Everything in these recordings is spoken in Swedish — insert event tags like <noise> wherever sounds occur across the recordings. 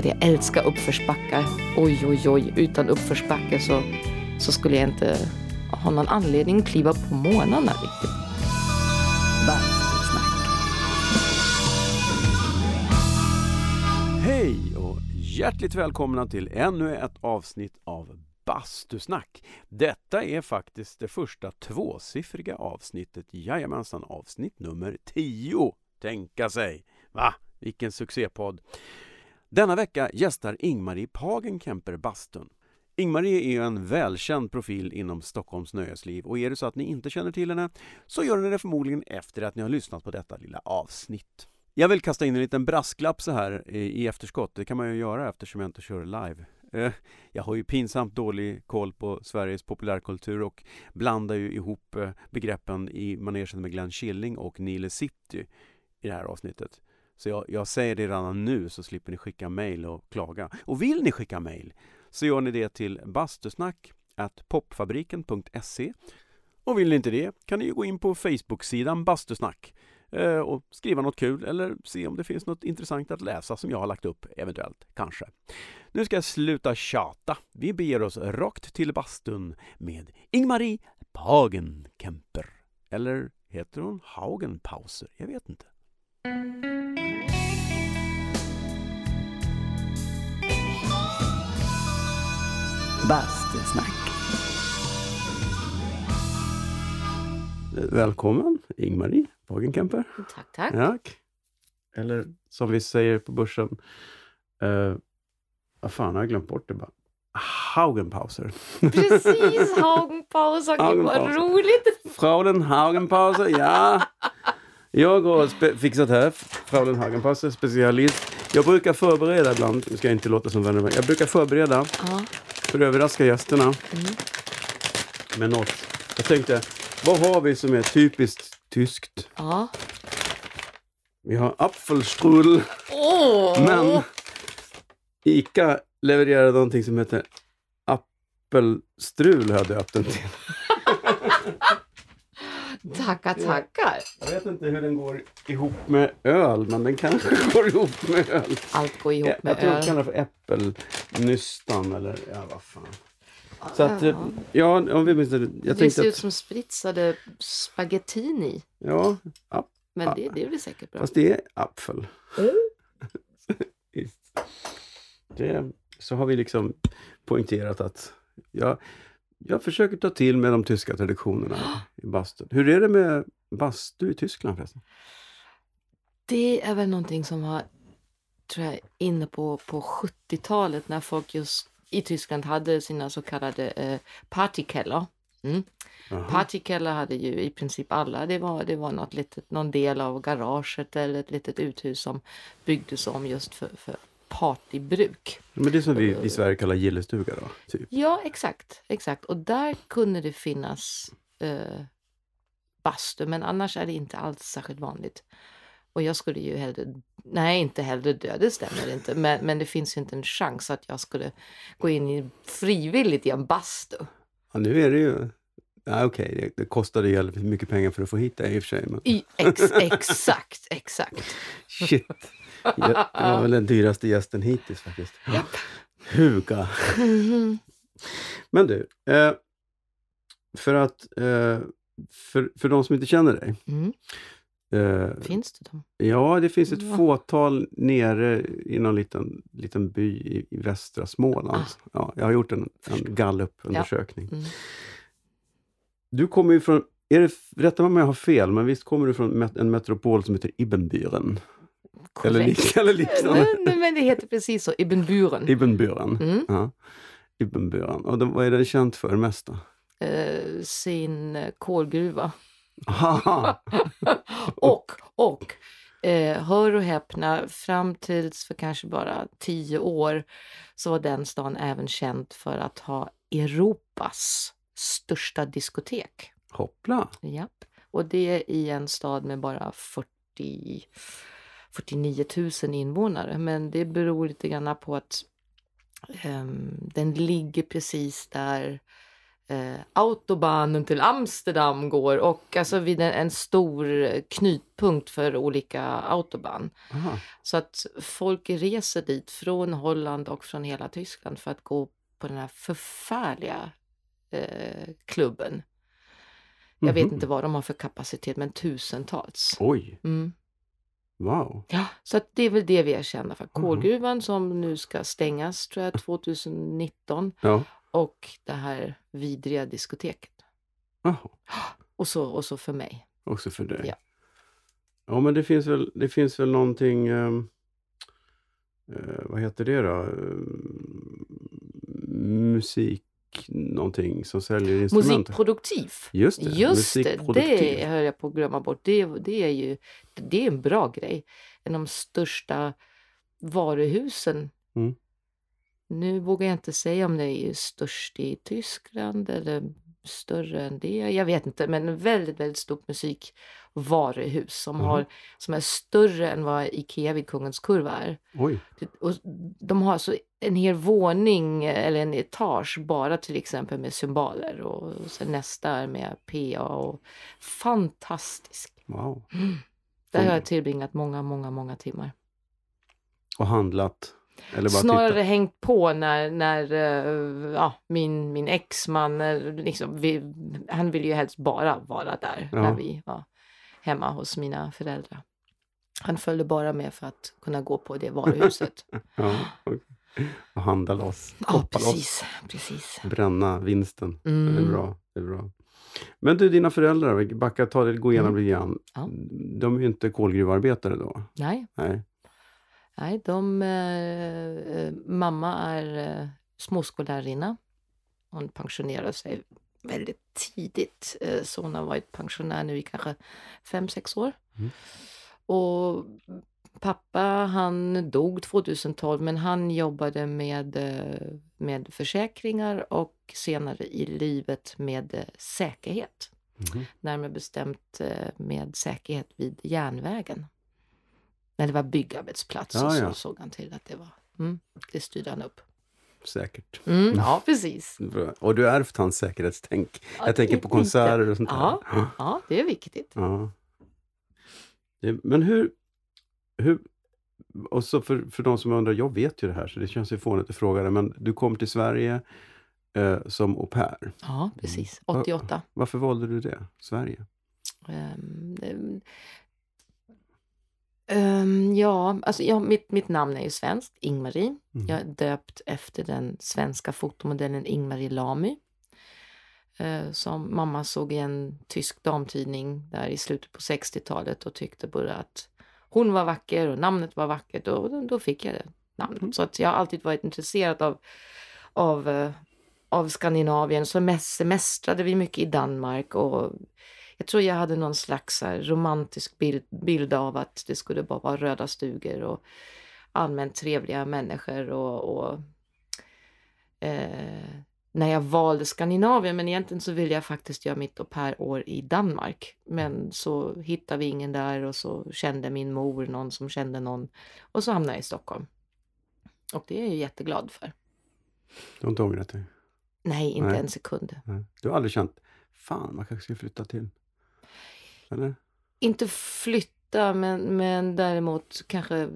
att jag älskar uppförsbackar. Oj, oj, oj, utan uppförsbacke så, så skulle jag inte ha någon anledning att kliva på månaderna riktigt. Hej och hjärtligt välkomna till ännu ett avsnitt av Bastusnack. Detta är faktiskt det första tvåsiffriga avsnittet, jajamensan, avsnitt nummer 10. Tänka sig! Va? Vilken succépodd! Denna vecka gästar Ingmarie Pagenkemper bastun. Ingmarie är en välkänd profil inom Stockholms nöjesliv och är det så att ni inte känner till henne så gör ni det förmodligen efter att ni har lyssnat på detta lilla avsnitt. Jag vill kasta in en liten brasklapp så här eh, i efterskott. Det kan man ju göra eftersom jag inte kör live. Eh, jag har ju pinsamt dålig koll på Sveriges populärkultur och blandar ju ihop eh, begreppen i manegen med Glenn Killing och Nile City i det här avsnittet. Så jag, jag säger det redan nu så slipper ni skicka mejl och klaga. Och vill ni skicka mejl så gör ni det till bastusnack popfabriken.se och vill ni inte det kan ni ju gå in på Facebook-sidan Bastusnack eh, och skriva något kul eller se om det finns något intressant att läsa som jag har lagt upp, eventuellt, kanske. Nu ska jag sluta tjata. Vi beger oss rakt till bastun med Ingmarie Pagenkemper. Eller heter hon Haugenpauser? Jag vet inte. Bastusnack. Välkommen Ingmarie Pagenkemper. Tack, tack. Tack. Eller som vi säger på börsen, uh, vad fan har jag glömt bort det bara? Haugenpauser. Precis, <laughs> Haugenpauser. Gud vad roligt. Fraulen Haugenpauser, ja. Jag har fixat här, Fraulen Haugenpauser, specialist. Jag brukar förbereda ibland, nu ska jag inte låta som vänner, jag brukar förbereda Ja, för att överraska gästerna Mm. med något. Jag tänkte, vad har vi som är typiskt tyskt? ja. Vi har Apfelstrudel, Åh! men Ica levererade någonting som heter Appelstrul har jag döpt den till. Tackar, tackar. Jag vet inte hur den går ihop med öl, men den kanske <laughs> går ihop med öl. Allt går ihop jag med tror de öl. kallar det för äppelnystan eller ja, vad fan. Så att, ja, om vi minns det. Jag det ser ut att, som spritsade spaghettini. ja, ja, Men Ja. det, det blir säkert bra. fast det är apfel. <laughs> Mm. Det, så har vi liksom poängterat att jag, jag försöker ta till med de tyska traditionerna <gasps> i bastun. Hur är det med bastu i Tyskland förresten? Det är väl någonting som var tror jag, inne på, på 70-talet när folk just i Tyskland hade sina så kallade eh, partykeller. Mm. Partykeller hade ju i princip alla. Det var, det var något litet, någon del av garaget eller ett litet uthus som byggdes om just för, för partybruk. Men det är som vi i Sverige kallar gillestuga då? Typ. Ja, exakt. exakt. Och där kunde det finnas eh, bastu, men annars är det inte alls särskilt vanligt. Och jag skulle ju hellre, nej inte hellre dö, det stämmer inte, men, men det finns ju inte en chans att jag skulle gå in i, frivilligt i en bastu. Ja, nu är det ju... Ja, Okej, det, det kostade jävligt mycket pengar för att få hit det i och för sig. Men I, ex, exakt, exakt. <laughs> shit, jag var väl den dyraste gästen hittills faktiskt. Japp. Huga. Men du, eh, för att... Eh, för, för de som inte känner dig. Mm. Eh, Finns det dem? ja, det finns ett Ja. fåtal nere i någon liten, liten by i, i västra Småland. Ja, jag har gjort en, en gallupundersökning. Mm. Du kommer ju från, är det, rätta mig om jag har fel, men visst kommer du från met, en metropol som heter Ibbenbüren? Eller, lik, eller liknande. Nej, men det heter precis så, Ibn Buren. Ibbenbüren. Mm. Ja. Ibbenbüren. Och den, vad är den känt för mest då? Eh, sin eh, kolgruva. <laughs> Och, och eh, hör och häpna, fram tills för kanske bara tio år så var den stan även känd för att ha Europas största diskotek. Hoppla! Japp. Och det är i en stad med bara 40, 49 000 invånare. Men det beror lite grann på att ehm, den ligger precis där eh, autobahnen till Amsterdam går och alltså vid en, en stor knutpunkt för olika autobahn. Aha. Så att folk reser dit från Holland och från hela Tyskland för att gå på den här förfärliga eh, klubben. Jag vet Mhm. inte vad de har för kapacitet, men tusentals. Oj, Mm. Wow. Ja, så det är väl det vi är kända för. Mhm. Kolgruvan som nu ska stängas tror jag 2019 Ja, och det här vidriga diskoteket. Och så, och så för mig. också för dig. Ja. Ja, men det finns väl, det finns väl någonting, ehm, eh, vad heter det då? Ehm, musik, någonting som säljer instrument. Musikproduktiv. Just det, Just det, musikproduktiv. det höll jag på att glömma bort. Det, det är ju det är en bra grej. En av de största varuhusen. Mm. Nu vågar jag inte säga om det är störst i Tyskland eller större än det. Jag vet inte, men en väldigt, väldigt stort musikvaruhus som, Mhm. har, som är större än vad Ikea vid Kungens Kurva är. Oj, Och de har alltså en hel våning eh, eller en etage bara till exempel med cymbaler och sen nästa är med PA och fantastisk. wow. Där har Mm. jag tillbringat många, många, många timmar. Och handlat? Snarare tittat? hängt på när, när eh, ja, min, min exman, eh, liksom, vi, han ville ju helst bara vara där Ja. när vi var hemma hos mina föräldrar. Han följde bara med för att kunna gå på det varuhuset. <laughs> Ja, okej. Och handla loss. ja, hoppa loss. precis. precis. Bränna vinsten. Det är Mm. bra. Det är bra. Men du, dina föräldrar, vi backar, ta det, gå igenom Mm. lite grann. Ja. De är ju inte kolgruvarbetare då? Nej, Nej. Nej, de, eh, eh, mamma är eh, småskollärarinna. Hon pensionerade sig väldigt tidigt. Eh, så hon har varit pensionär nu i kanske fem sex år. Mm. Och pappa han dog 2012 men han jobbade med, eh, med försäkringar och senare i livet med eh, säkerhet. Mhm. Närmare bestämt med säkerhet vid järnvägen. När det var byggarbetsplatser Ja, så ja. såg han till att det var. Mm, det styrde han upp. Säkert. Mm, ja, precis. Bra. Och du ärvt hans säkerhetstänk. Ja, Jag tänker på konserter och sånt där. Ja. Ja, det är viktigt. Ja. Men hur... hur och så för, för de som undrar, jag vet ju det här så det känns ju fånigt att fråga det, men du kom till Sverige eh, som au pair. Ja, precis. Mm. 88. Varför valde du det? Sverige? Ehm, ehm, ja, alltså ja, mitt, mitt namn är ju svenskt, Ingmarie. Mm. Jag är döpt efter den svenska fotomodellen Ingmarie Lamy. Eh, som mamma såg i en tysk damtidning där i slutet på 60-talet och tyckte både att hon var vacker och namnet var vackert och då, fick jag det namnet. Mm. Så att jag har alltid varit intresserad av, av, eh, av Skandinavien. Så mest semestrade vi mycket i Danmark och jag tror jag hade någon slags här romantisk bild, bild av att det skulle bara vara röda stugor och allmänt trevliga människor och, och eh, när jag valde Skandinavien, men egentligen så ville jag faktiskt göra mitt au pair-år i Danmark. Men så hittade vi ingen där och så kände min mor någon som kände någon och så hamnade jag i Stockholm. Och det är jag jätteglad för. Du har inte ångrat dig? Nej, inte Nej. en sekund. Nej. Du har aldrig känt, fan man kanske ska flytta till? Eller? Inte flytta, men, men däremot kanske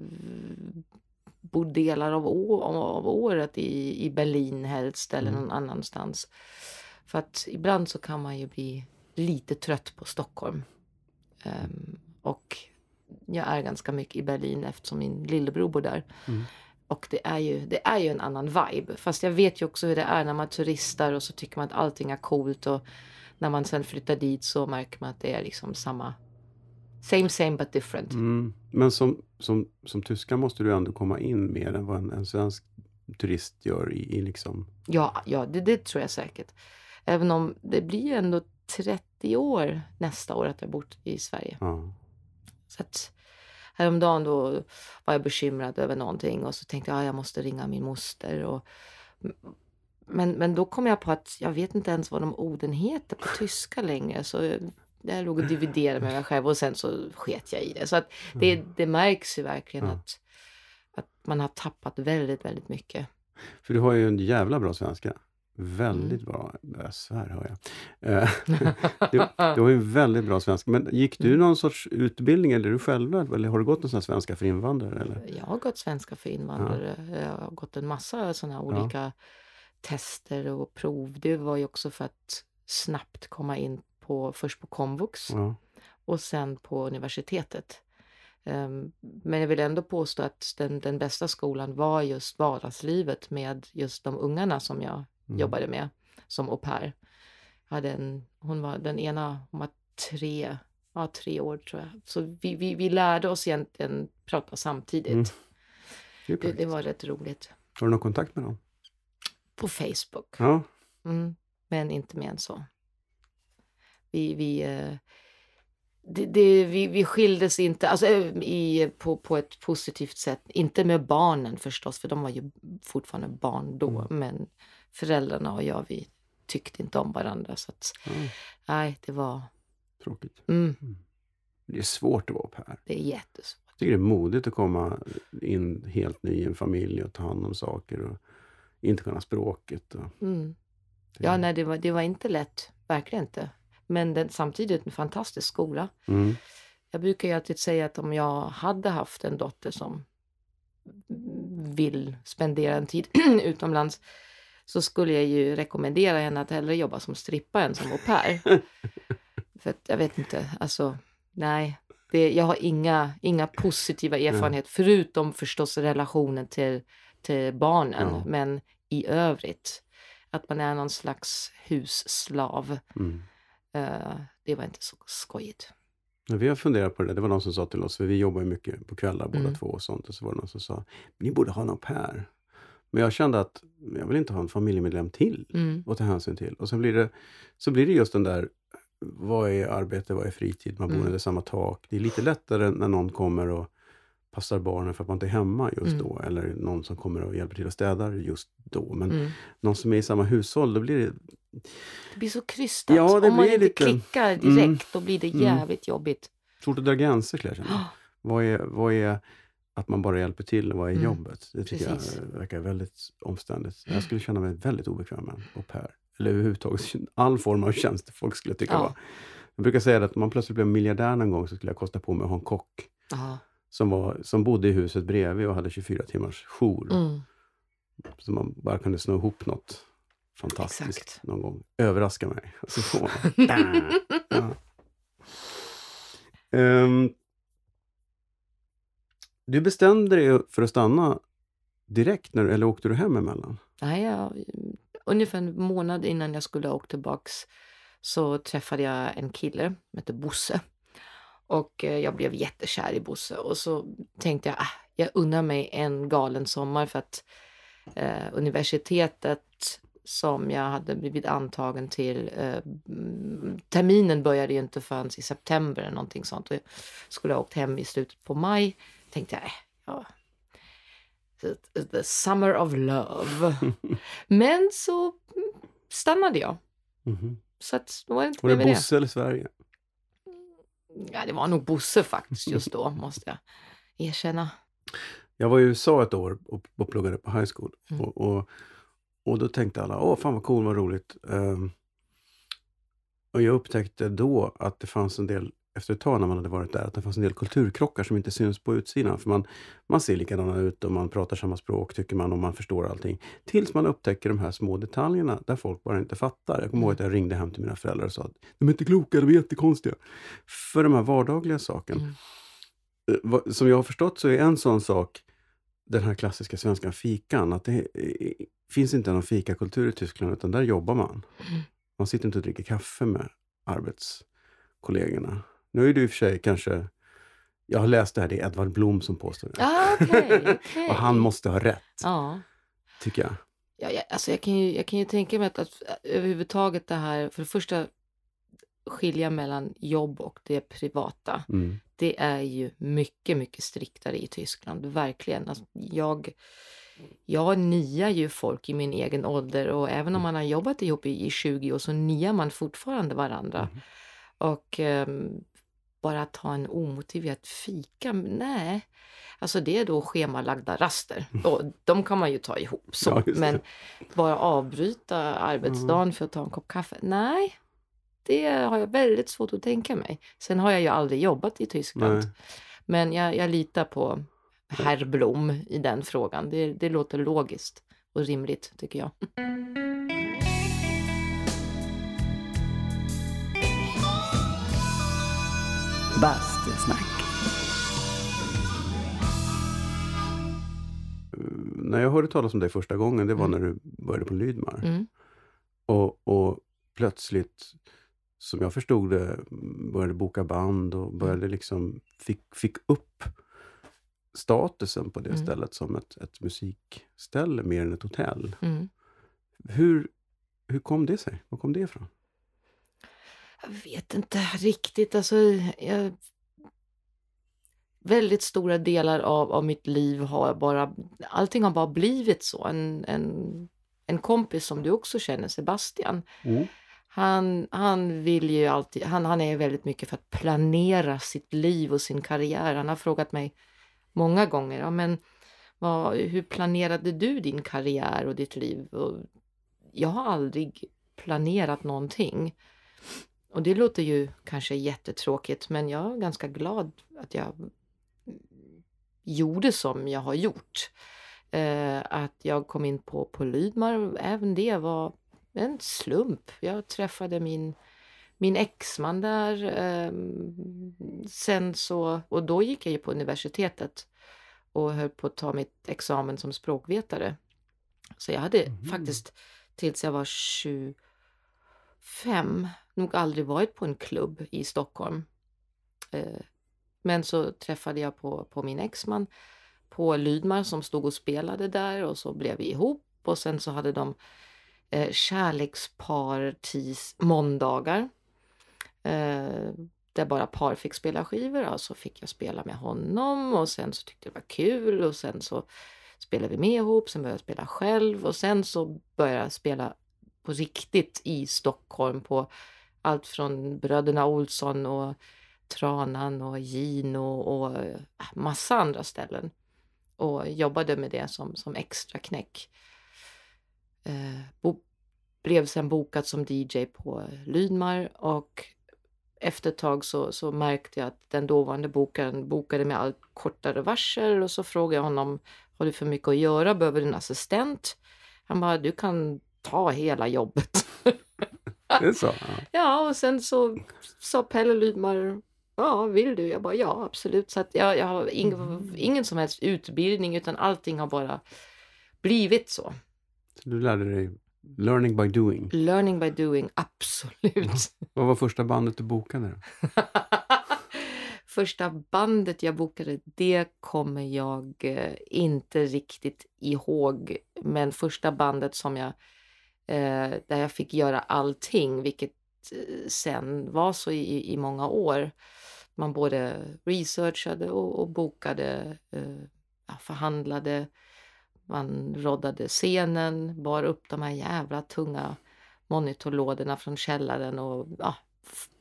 bo delar av, å, av året i, i Berlin helst eller Mm. någon annanstans. För att ibland så kan man ju bli lite trött på Stockholm. Ehm, och jag är ganska mycket i Berlin eftersom min lillebror bor där. Mm. Och det är, ju, det är ju en annan vibe. Fast jag vet ju också hur det är när man turistar och så tycker man att allting är coolt. Och när man sen flyttar dit så märker man att det är liksom samma. Same same but different. Mm. Men som, som, som tyska måste du ändå komma in mer än vad en, en svensk turist gör i, i liksom... Ja, ja det, det tror jag säkert. Även om det blir ändå 30 år nästa år att jag bott i Sverige. Ja. Så att häromdagen då var jag bekymrad över någonting och så tänkte jag att jag måste ringa min moster. Och, men, men då kom jag på att jag vet inte ens vad de orden heter på tyska längre. Så jag låg och dividerade med mig själv och sen så sket jag i det. Så att det, det märks ju verkligen Mm. Ja. att, att man har tappat väldigt, väldigt mycket. För du har ju en jävla bra svenska. Väldigt bra. Jag svär hör jag. Du, du har ju väldigt bra svenska. Men gick du Mm. någon sorts utbildning eller du självlärd? Eller har du gått någon sån här svenska för invandrare? Eller? Jag har gått svenska för invandrare. Jag har gått en massa sådana Ja. olika tester och prov. Det var ju också för att snabbt komma in på först på komvux Ja. och sen på universitetet. Ehm, Men jag vill ändå påstå att den, den bästa skolan var just vardagslivet med just de ungarna som jag Mm. jobbade med som au pair. Jag hade en, hon var den ena, hon var tre, ja, tre år tror jag. Så vi, vi, vi lärde oss egentligen prata samtidigt. Mm. Det Det, det var rätt roligt. Har du någon kontakt med dem? På Facebook. Ja. Mm, men inte mer än så. Vi, vi, eh, det, det, vi, vi skildes inte, alltså eh, i, på, på ett positivt sätt. Inte med barnen förstås, för de var ju fortfarande barn då. Mm. Men föräldrarna och jag, vi tyckte inte om varandra. Så att, ja. nej, det var, Tråkigt. mm, Det är svårt att vara au pair. det är jättesvårt. Jag tycker det är modigt att komma in helt ny i en familj och ta hand om saker och inte kunna språket. Och Mm. Ja, nej, det var, det var inte lätt. Verkligen inte. Men den, samtidigt en fantastisk skola. Mm. Jag brukar ju alltid säga att om jag hade haft en dotter som vill spendera en tid <clears throat> utomlands så skulle jag ju rekommendera henne att hellre jobba som strippa än som au pair. <laughs> För att jag vet inte, alltså nej. Det, jag har inga, inga positiva erfarenheter förutom förstås relationen till, till barnen. Ja. Men i övrigt, att man är någon slags husslav. Mm. eh, det var inte så skojigt. Ja, vi har funderat på det. Det var någon som sa till oss, för vi jobbar ju mycket på kvällar båda Mm. två och sånt. Och så var det någon som sa, ni borde ha en au pair. Men jag kände att jag vill inte ha en familjemedlem till Mm. att ta hänsyn till. Och sen blir det, så blir det just den där, vad är arbete, vad är fritid? Man bor Mm. under samma tak. Det är lite lättare när någon kommer och passar barnen för att man inte är hemma just Mm. då. Eller någon som kommer och hjälper till och städar just då. Men Mm. någon som är i samma hushåll, då blir det... Det blir så krystat. Ja, Om man inte lite- klickar direkt, Mm. då blir det Mm. jävligt jobbigt. Svårt att dra gränser skulle jag känna. <gasps> Vad är, vad är att man bara hjälper till och vad är Mm, jobbet? Det tycker precis. jag verkar väldigt omständigt. Jag skulle känna mig väldigt obekväm med en au pair. Eller överhuvudtaget <laughs> all form av tjänst folk skulle tycka Ja. var. Jag brukar säga att om man plötsligt blev miljardär någon gång så skulle jag kosta på mig att ha en kock ja. Som, var, som bodde i huset bredvid och hade 24 timmars jour. Mm. Så man bara kunde snå ihop något fantastiskt Exakt. någon gång. Överraska mig. Och <laughs> så <laughs> ja. Ehm, du bestämde dig för att stanna direkt, när, eller åkte du hem emellan? Nej, jag, ungefär en månad innan jag skulle ha åkt tillbaks så träffade jag en kille som hette Bosse. Och eh, jag blev jättekär i Bosse och så tänkte jag, ah, jag unnar mig en galen sommar för att eh, universitetet som jag hade blivit antagen till, eh, mm, terminen började ju inte förrän i september eller någonting sånt. Och jag skulle ha åkt hem i slutet på maj. Tänkte jag, äh, ja, the, summer of love. <laughs> Men så mm, stannade jag. Mhm. Så att, då var det inte Var det Bosse eller Sverige? Ja, det var nog Bosse faktiskt just då, <laughs> måste jag erkänna. Jag var i USA ett år och, och pluggade på high school. Mm. Och, och, och då tänkte alla, åh fan vad cool, vad roligt. Ehm, och jag upptäckte då att det fanns en del, efter ett tag när man hade varit där, att det fanns en del kulturkrockar som inte syns på utsidan. För man, man ser likadana ut och man pratar samma språk, tycker man, och man förstår allting. Tills man upptäcker de här små detaljerna där folk bara inte fattar. Jag kommer ihåg att jag ringde hem till mina föräldrar och sa att de är inte kloka, de är jättekonstiga. För de här vardagliga sakerna. Mm. Eh, som jag har förstått så är en sån sak den här klassiska svenska fikan. Att det eh, finns inte någon fikakultur i Tyskland utan där jobbar man. Mm. Man sitter inte och dricker kaffe med arbetskollegorna. Nu är det i och för sig kanske jag har läst det här, det är Edvard Blom som påstår det. Ah, okej, <laughs> okej. Och han måste ha rätt, Ja. tycker jag. Ja, jag, alltså jag, kan ju, jag kan ju tänka mig att, att överhuvudtaget det här, för det första skilja mellan jobb och det privata. Mm. Det är ju mycket, mycket striktare i Tyskland, verkligen. Alltså, jag, jag niar ju folk i min egen ålder och även om man har jobbat ihop i, i 20 år så niar man fortfarande varandra. Mm. Och ehm, bara ta en omotiverat fika, nej. Alltså det är då schemalagda raster. Och de kan man ju ta ihop. Så. <laughs> Ja. Men bara avbryta arbetsdagen för att ta en kopp kaffe, nej. Det har jag väldigt svårt att tänka mig. Sen har jag ju aldrig jobbat i Tyskland. Nej. Men jag, jag litar på herr Blom i den frågan. Det, det låter logiskt och rimligt tycker jag. Bastusnack. När jag hörde talas om dig första gången, det var Mm. när du började på Lydmar. Mm. Och, och plötsligt, som jag förstod det, började boka band och började liksom, fick, fick upp statusen på det Mm. stället som ett, ett musikställe mer än ett hotell. Mm. Hur, hur kom det sig? Var kom det ifrån? Jag vet inte riktigt. Alltså, jag... Väldigt stora delar av, av mitt liv har bara... Allting har bara blivit så. En, en, en kompis som du också känner, Sebastian, Mm. han, han vill ju alltid... Han, han är väldigt mycket för att planera sitt liv och sin karriär. Han har frågat mig många gånger, ja, men vad, hur planerade du din karriär och ditt liv? Och jag har aldrig planerat någonting. Och det låter ju kanske jättetråkigt, men jag är ganska glad att jag gjorde som jag har gjort. Eh, att jag kom in på, på Lydmar, även det var en slump. Jag träffade min, min exman där. Eh, sen så, och då gick jag ju på universitetet och höll på att ta mitt examen som språkvetare. Så jag hade Mhm. faktiskt tills jag var 25 nog aldrig varit på en klubb i Stockholm. Eh, men så träffade jag på, på min exman på Lydmar som stod och spelade där och så blev vi ihop och sen så hade de eh, kärlekspar tis, måndagar. Eh, där bara par fick spela skivor och så fick jag spela med honom och sen så tyckte jag det var kul och sen så spelade vi med ihop, sen började jag spela själv och sen så började jag spela på riktigt i Stockholm på allt från Bröderna Olsson och Tranan och Gino och äh, massa andra ställen. Och jobbade med det som, som extra knäck. Eh, bo, blev sen bokad som DJ på Lydmar och efter ett tag så, så märkte jag att den dåvarande bokaren bokade med allt kortare varsel och så frågade jag honom Har du för mycket att göra? Behöver du en assistent? Han bara, du kan ta hela jobbet. <laughs> <laughs> Det är så? Ja. Ja, och sen så sa Pelle Lydmar, ja, vill du? Jag bara, ja, absolut. Så att jag, jag har ing, ingen som helst utbildning, utan allting har bara blivit så. Så du lärde dig learning by doing. Learning by doing, absolut. Vad var första bandet du bokade? <laughs> Första bandet jag bokade, det kommer jag eh, inte riktigt ihåg. Men första bandet som jag, eh, där jag fick göra allting, vilket eh, sen var så i, i många år. Man både researchade och, och bokade, eh, förhandlade, man roddade scenen, bar upp de här jävla tunga monitorlådorna från källaren och ja,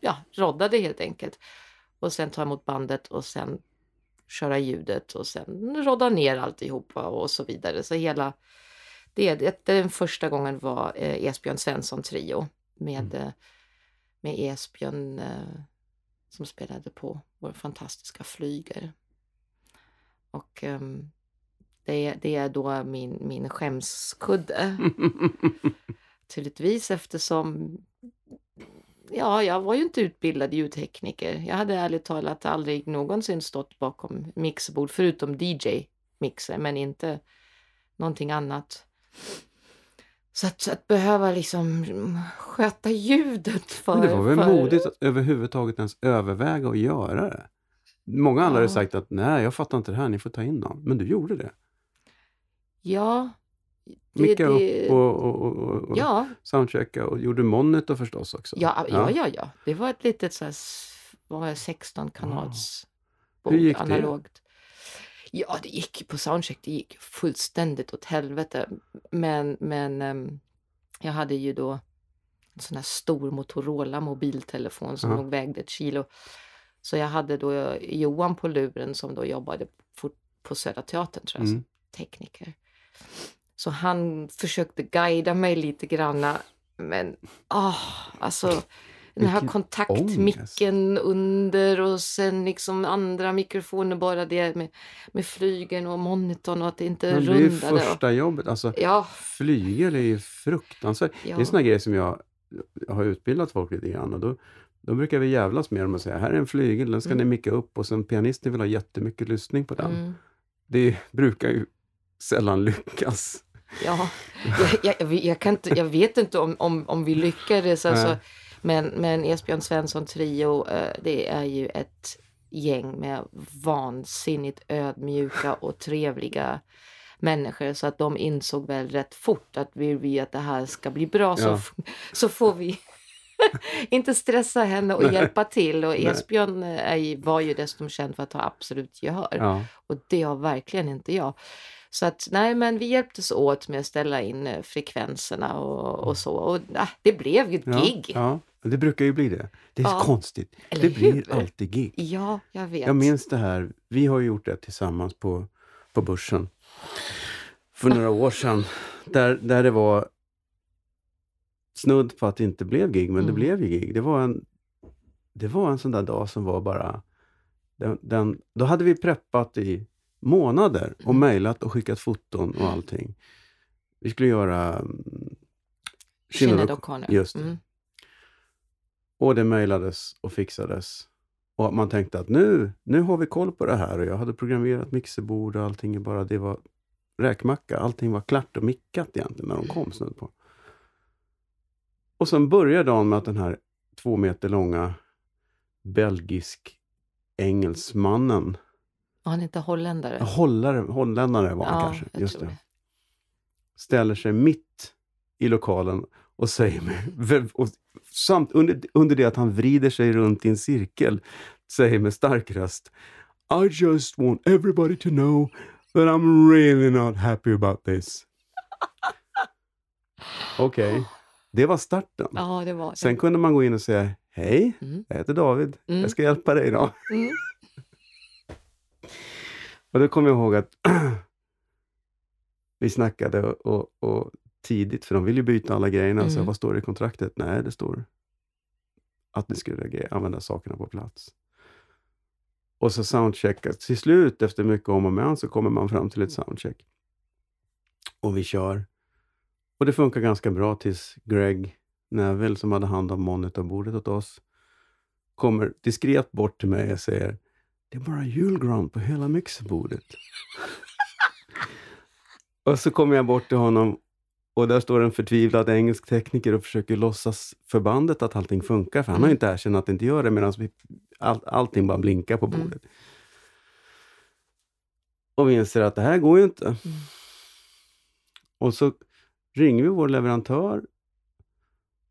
ja, roddade helt enkelt. Och sen ta emot bandet och sen köra ljudet och sen rodda ner alltihopa och så vidare. Så hela det, det den första gången var eh, Esbjörn Svensson trio med, eh, med Esbjörn eh, som spelade på vår fantastiska flyger. Och ehm, det, det är då min, min skämskudde. <laughs> Naturligtvis eftersom ja, jag var ju inte utbildad ljudtekniker. Jag hade ärligt talat aldrig någonsin stått bakom mixerbord förutom DJ-mixer men inte någonting annat. Så att, så att behöva liksom sköta ljudet för... Men det var väl för... modigt att överhuvudtaget ens överväga att göra det? Många andra hade Ja. sagt att nej, jag fattar inte det här, ni får ta in någon. Men du gjorde det. Ja. Det, Micka det, upp och, och, och, och, ja, soundchecka och gjorde monitor förstås också. ja, ja, ja, ja. Det var ett litet så här, s- vad var det, 16 kanals det? analogt. Ja, det gick på soundcheck. Det gick fullständigt åt helvete. Men, men ehm, jag hade ju då en sån här stor Motorola mobiltelefon som Ja. nog vägde ett kilo. Så jag hade då Johan på luren som då jobbade på Södra Teatern tror jag, Mm. som tekniker. Så han försökte guida mig lite granna. Men ah, alltså den här kontaktmicken under och sen liksom andra mikrofoner bara det med, med flygeln och monitorn och att det inte Men det är ju rundade. och- första jobbet. Alltså, Ja, flygel är ju fruktansvärt. Det är ja. såna grejer som jag, har utbildat folk lite grann och då, då brukar vi jävlas med dem och säga här är en flygel, den ska Mm. ni micka upp och sen pianisten vill ha jättemycket lyssning på den. Mm. Det brukar ju sällan lyckas. Ja, jag, jag, jag, kan inte, jag vet inte om, om, om vi lyckades. Alltså. Men, men Esbjörn Svensson Trio, eh, det är ju ett gäng med vansinnigt ödmjuka och trevliga människor. Så att de insåg väl rätt fort att vill vi att det här ska bli bra så, Ja. f- så får vi <laughs> inte stressa henne och Nej. hjälpa till. Och. Esbjörn eh, är, ju- var ju dessutom känd för att ha absolut gehör. Ja. Och det har verkligen inte jag. Så att nej, men vi hjälptes åt med att ställa in eh, frekvenserna och, och så. Och äh, det blev ju ett Ja, gig. Ja, ja, det brukar ju bli det. Det är Ja. konstigt. Eller det blir hur? alltid gig. jag vet. Jag minns det här, vi har gjort det tillsammans på, på Börsen för några år sedan. Där, där det var snudd på att det inte blev gig, men det Mm. blev ju gig. Det var en, det var en sån där dag som var bara... Den, den, då hade vi preppat i månader och Mm. mejlat och skickat foton och allting. Vi skulle göra mm, Sinéad Sinéad O'Connor. Just det. Mm. Och det mejlades och fixades. Och man tänkte att nu, nu har vi koll på det här. Och jag hade programmerat mixerbord och allting. Bara det var räkmacka. Allting var klart och mickat egentligen när de kom snudd på. Och sen började dagen med att den här två meter långa belgisk engelsmannen, Han inte holländare? hållare, holländare var han Ja, kanske, just tror det. ställer sig mitt i lokalen och säger med, och samt under, under det att han vrider sig runt i en cirkel, säger med stark röst I just want everybody to know that I'm really not happy about this. <laughs> Okej, det var starten. Ja, det var det. Sen kunde man gå in och säga Hej, Mm. jag heter David. Mm. Jag ska hjälpa dig idag. Mm. Och då kommer jag ihåg att <clears throat> vi snackade och, och, tidigt, för de vill ju byta alla grejerna. Så Mm. vad står det i kontraktet? Nej, det står att ni skulle använda sakerna på plats. Och så soundcheckat. Till slut, efter mycket om och men, så kommer man fram till ett soundcheck. Och vi kör. Och det funkar ganska bra tills Greg Neville, som hade hand om monitorbordet åt oss, kommer diskret bort till mig och säger det är bara julgran på hela mixerbordet. och så kommer jag bort till honom och där står en förtvivlad engelsk tekniker och försöker låtsas förbandet att allting funkar, för han har ju Mm. inte erkänt att det inte gör det, medan all, allting bara blinkar på Mm. bordet. Och vi inser att det här går ju inte. Mm. Och så ringer vi vår leverantör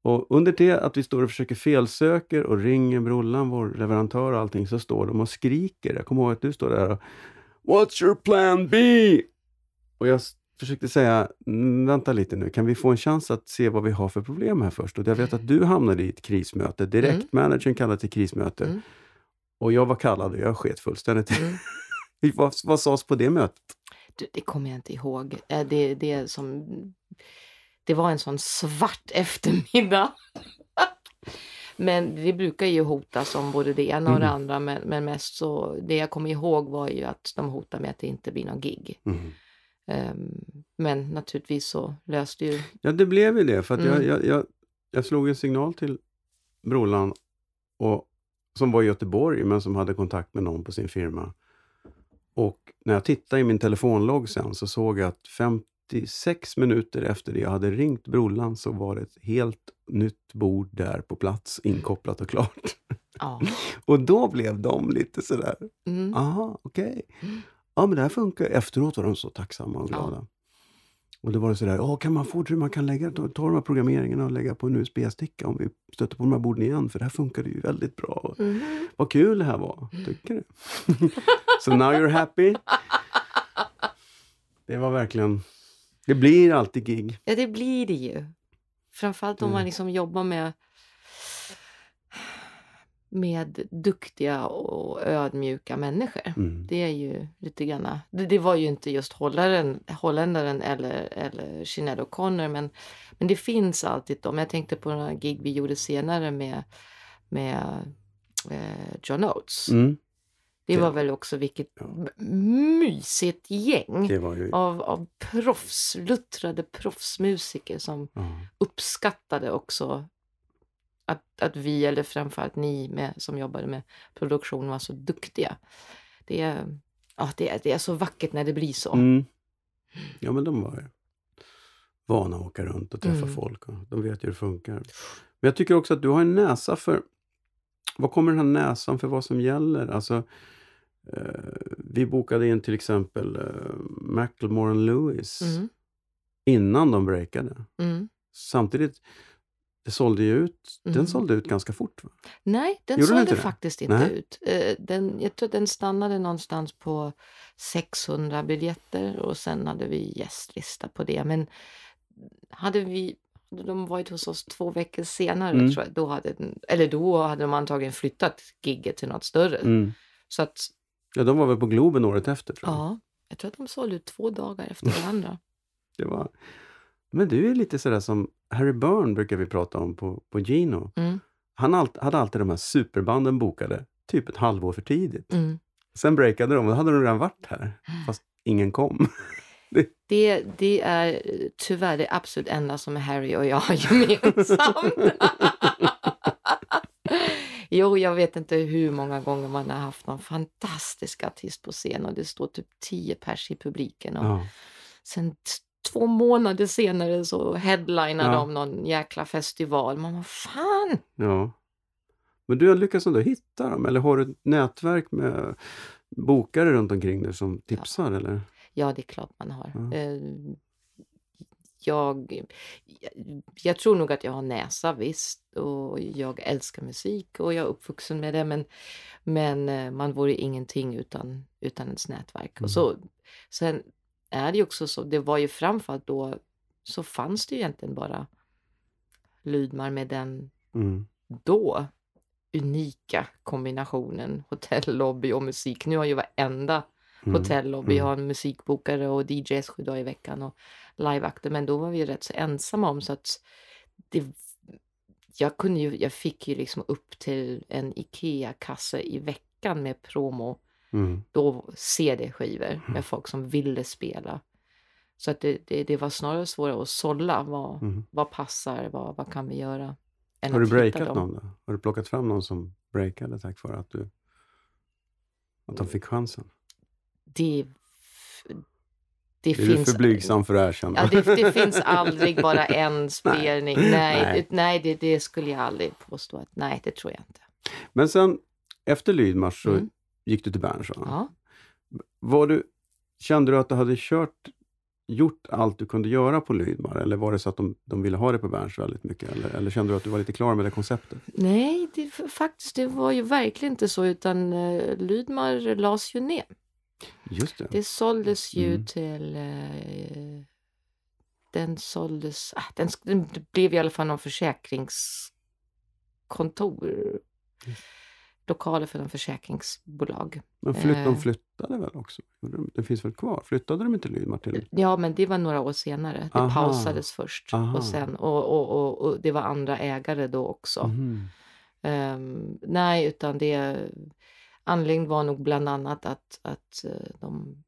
och under det att vi står och försöker felsöker och ringer Brollan, vår leverantör och allting, så står de och skriker. Jag kommer ihåg att du står där och What's your plan B? Och jag försökte säga, "Mm, vänta lite nu, kan vi få en chans att se vad vi har för problem här först? Och jag vet att du hamnade i ett krismöte, direkt Mm. managern kallade till krismöte. Mm. Och jag var kallad och jag sket fullständigt. Mm. <laughs> vad, vad sades på det mötet? Du, det kommer jag inte ihåg. Det, det, är som, det var en sån svart eftermiddag. Men det brukar ju hotas om både det ena och det Mm. andra. Men, men mest så, det jag kommer ihåg var ju att de hotade med att det inte blir någon gig. Mm. Ehm, men naturligtvis så löste ju... Ja, det blev ju det. För att jag, Mm. jag, jag, jag slog en signal till Brolan, och, som var i Göteborg, men som hade kontakt med någon på sin firma. Och när jag tittade i min telefonlogg sen så såg jag att 56 minuter efter det jag hade ringt Brolan så var det ett helt nytt bord där på plats, inkopplat och klart. Ja. <laughs> Och då blev de lite sådär, Mm. aha, okej. Mm. Ja, men det här funkar. Efteråt var de så tacksamma och Ja. glada. Och då var det sådär, Åh, kan man få man kan lägga, ta, ta de här programmeringarna och lägga på en USB-sticka om vi stöter på de här borden igen, för det här funkade ju väldigt bra. Mhm. Vad kul det här var, tycker du? <laughs> so now you're happy? <laughs> Det var verkligen, det blir alltid gig. Ja, det blir det ju. Framförallt om Mm. man liksom jobbar med med duktiga och ödmjuka människor. Mm. Det är ju lite grann, det, det var ju inte just holländaren, holländaren eller, eller Sinéad O'Connor men, men det finns alltid dem. Jag tänkte på några gig vi gjorde senare med, med eh, John Oates. Mm. Det det- var väl också vilket Ja. mysigt gäng ju... av, av proffs, luttrade proffsmusiker som Ja. uppskattade också att, att vi, eller framförallt ni med, som jobbade med produktion, var så duktiga. Det är, ja, det, är, det är så vackert när det blir så. Mm. Ja, men de var ju vana att åka runt och träffa Mm. folk. Och de vet ju hur det funkar. Men jag tycker också att du har en näsa för... Vad kommer den här näsan för vad som gäller? Alltså, vi bokade in till exempel eh, Macklemore och Lewis Mm, innan de breakade. mm. Samtidigt, det sålde ju ut, den Mm. sålde ut ganska fort. Va? Nej, den Gjorde den sålde inte det? faktiskt inte Nej. ut. Eh, Den, jag tror den stannade någonstans på 600 biljetter och sen hade vi gästlista på det. Men hade vi hade de varit hos oss två veckor senare, Mm. tror jag, då hade, den, eller då hade de antagligen flyttat gigget till något större. Mm. Så att, Ja, de var väl på Globen året efter tror jag. ja, jag tror att de sålde ut två dagar efter varandra. <laughs> Det var... Men du är lite sådär som Harry Byrne brukar vi prata om på, på Gino. Mm, Han allt, hade alltid de här superbanden bokade typ ett halvår för tidigt. mm. Sen breakade de och då hade de redan varit här. Fast ingen kom. <laughs> Det, det är eh, tyvärr det absolut enda som Harry och jag har <laughs> gemensamt. Jo, jag vet inte hur många gånger man har haft någon fantastisk artist på scen och det står typ tio pers i publiken. Och Ja. Sen två månader senare så headlinar Ja. de någon jäkla festival. Man vad fan! ja. Men du har lyckats ändå hitta dem? Eller har du ett nätverk med bokare runt omkring dig som tipsar? Eller? Ja, det är klart man har. Ja. Jag, jag tror nog att jag har näsa visst och jag älskar musik och jag är uppvuxen med det men, men eh, man vore ingenting utan, utan ens nätverk. Mm. Och så, sen är det ju också så, det var ju framförallt då så fanns det ju egentligen bara Lydmar med den Mm. då unika kombinationen hotellobby och musik. Nu har ju varenda Mm. hotellobby Mm. har en musikbokare och DJs sju dagar i veckan och liveakter. Men då var vi rätt så ensamma om så att det, jag, kunde ju, jag fick ju liksom upp till en IKEA-kasse i veckan med promo Mm. då CD-skivor med folk som ville spela. Så att det, det, det var snarare svårare att sålla vad, Mm. vad passar, vad, vad kan vi göra. Har du breakat dem. någon då? Har du plockat fram någon som breakade tack vare att du att de fick chansen? Det, det är finns... du för blygsam för att erkänna? Ja, det, det finns aldrig bara <laughs> en spelning. Nej, Nej. nej. det, det skulle jag aldrig påstå. att Nej, det tror jag inte. Men sen efter Lydmars så Mm. gick du till Berns? Ja. Var du, kände du att du hade kört, gjort allt du kunde göra på Lydmar? Eller var det så att de, de ville ha det på Berns väldigt mycket? Eller, eller kände du att du var lite klar med det konceptet? Nej, det, faktiskt, det var ju verkligen inte så. Utan uh, Lydmar lades ju ner. Just det. Det såldes ju Mm. till... eh, den såldes... ah, den, den blev i alla fall någon försäkringskontor. Lokaler för en försäkringsbolag. Men flytt, de eh. flyttade väl också? De- Det finns väl kvar? Flyttade de inte Lydmar till? Ja, men det var några år senare. Det Aha. pausades först. Aha. Och, sen, och, och, och, och det var andra ägare då också. Mhm. Ehm, nej, utan det... Anledningen var nog bland annat att, att eh, de,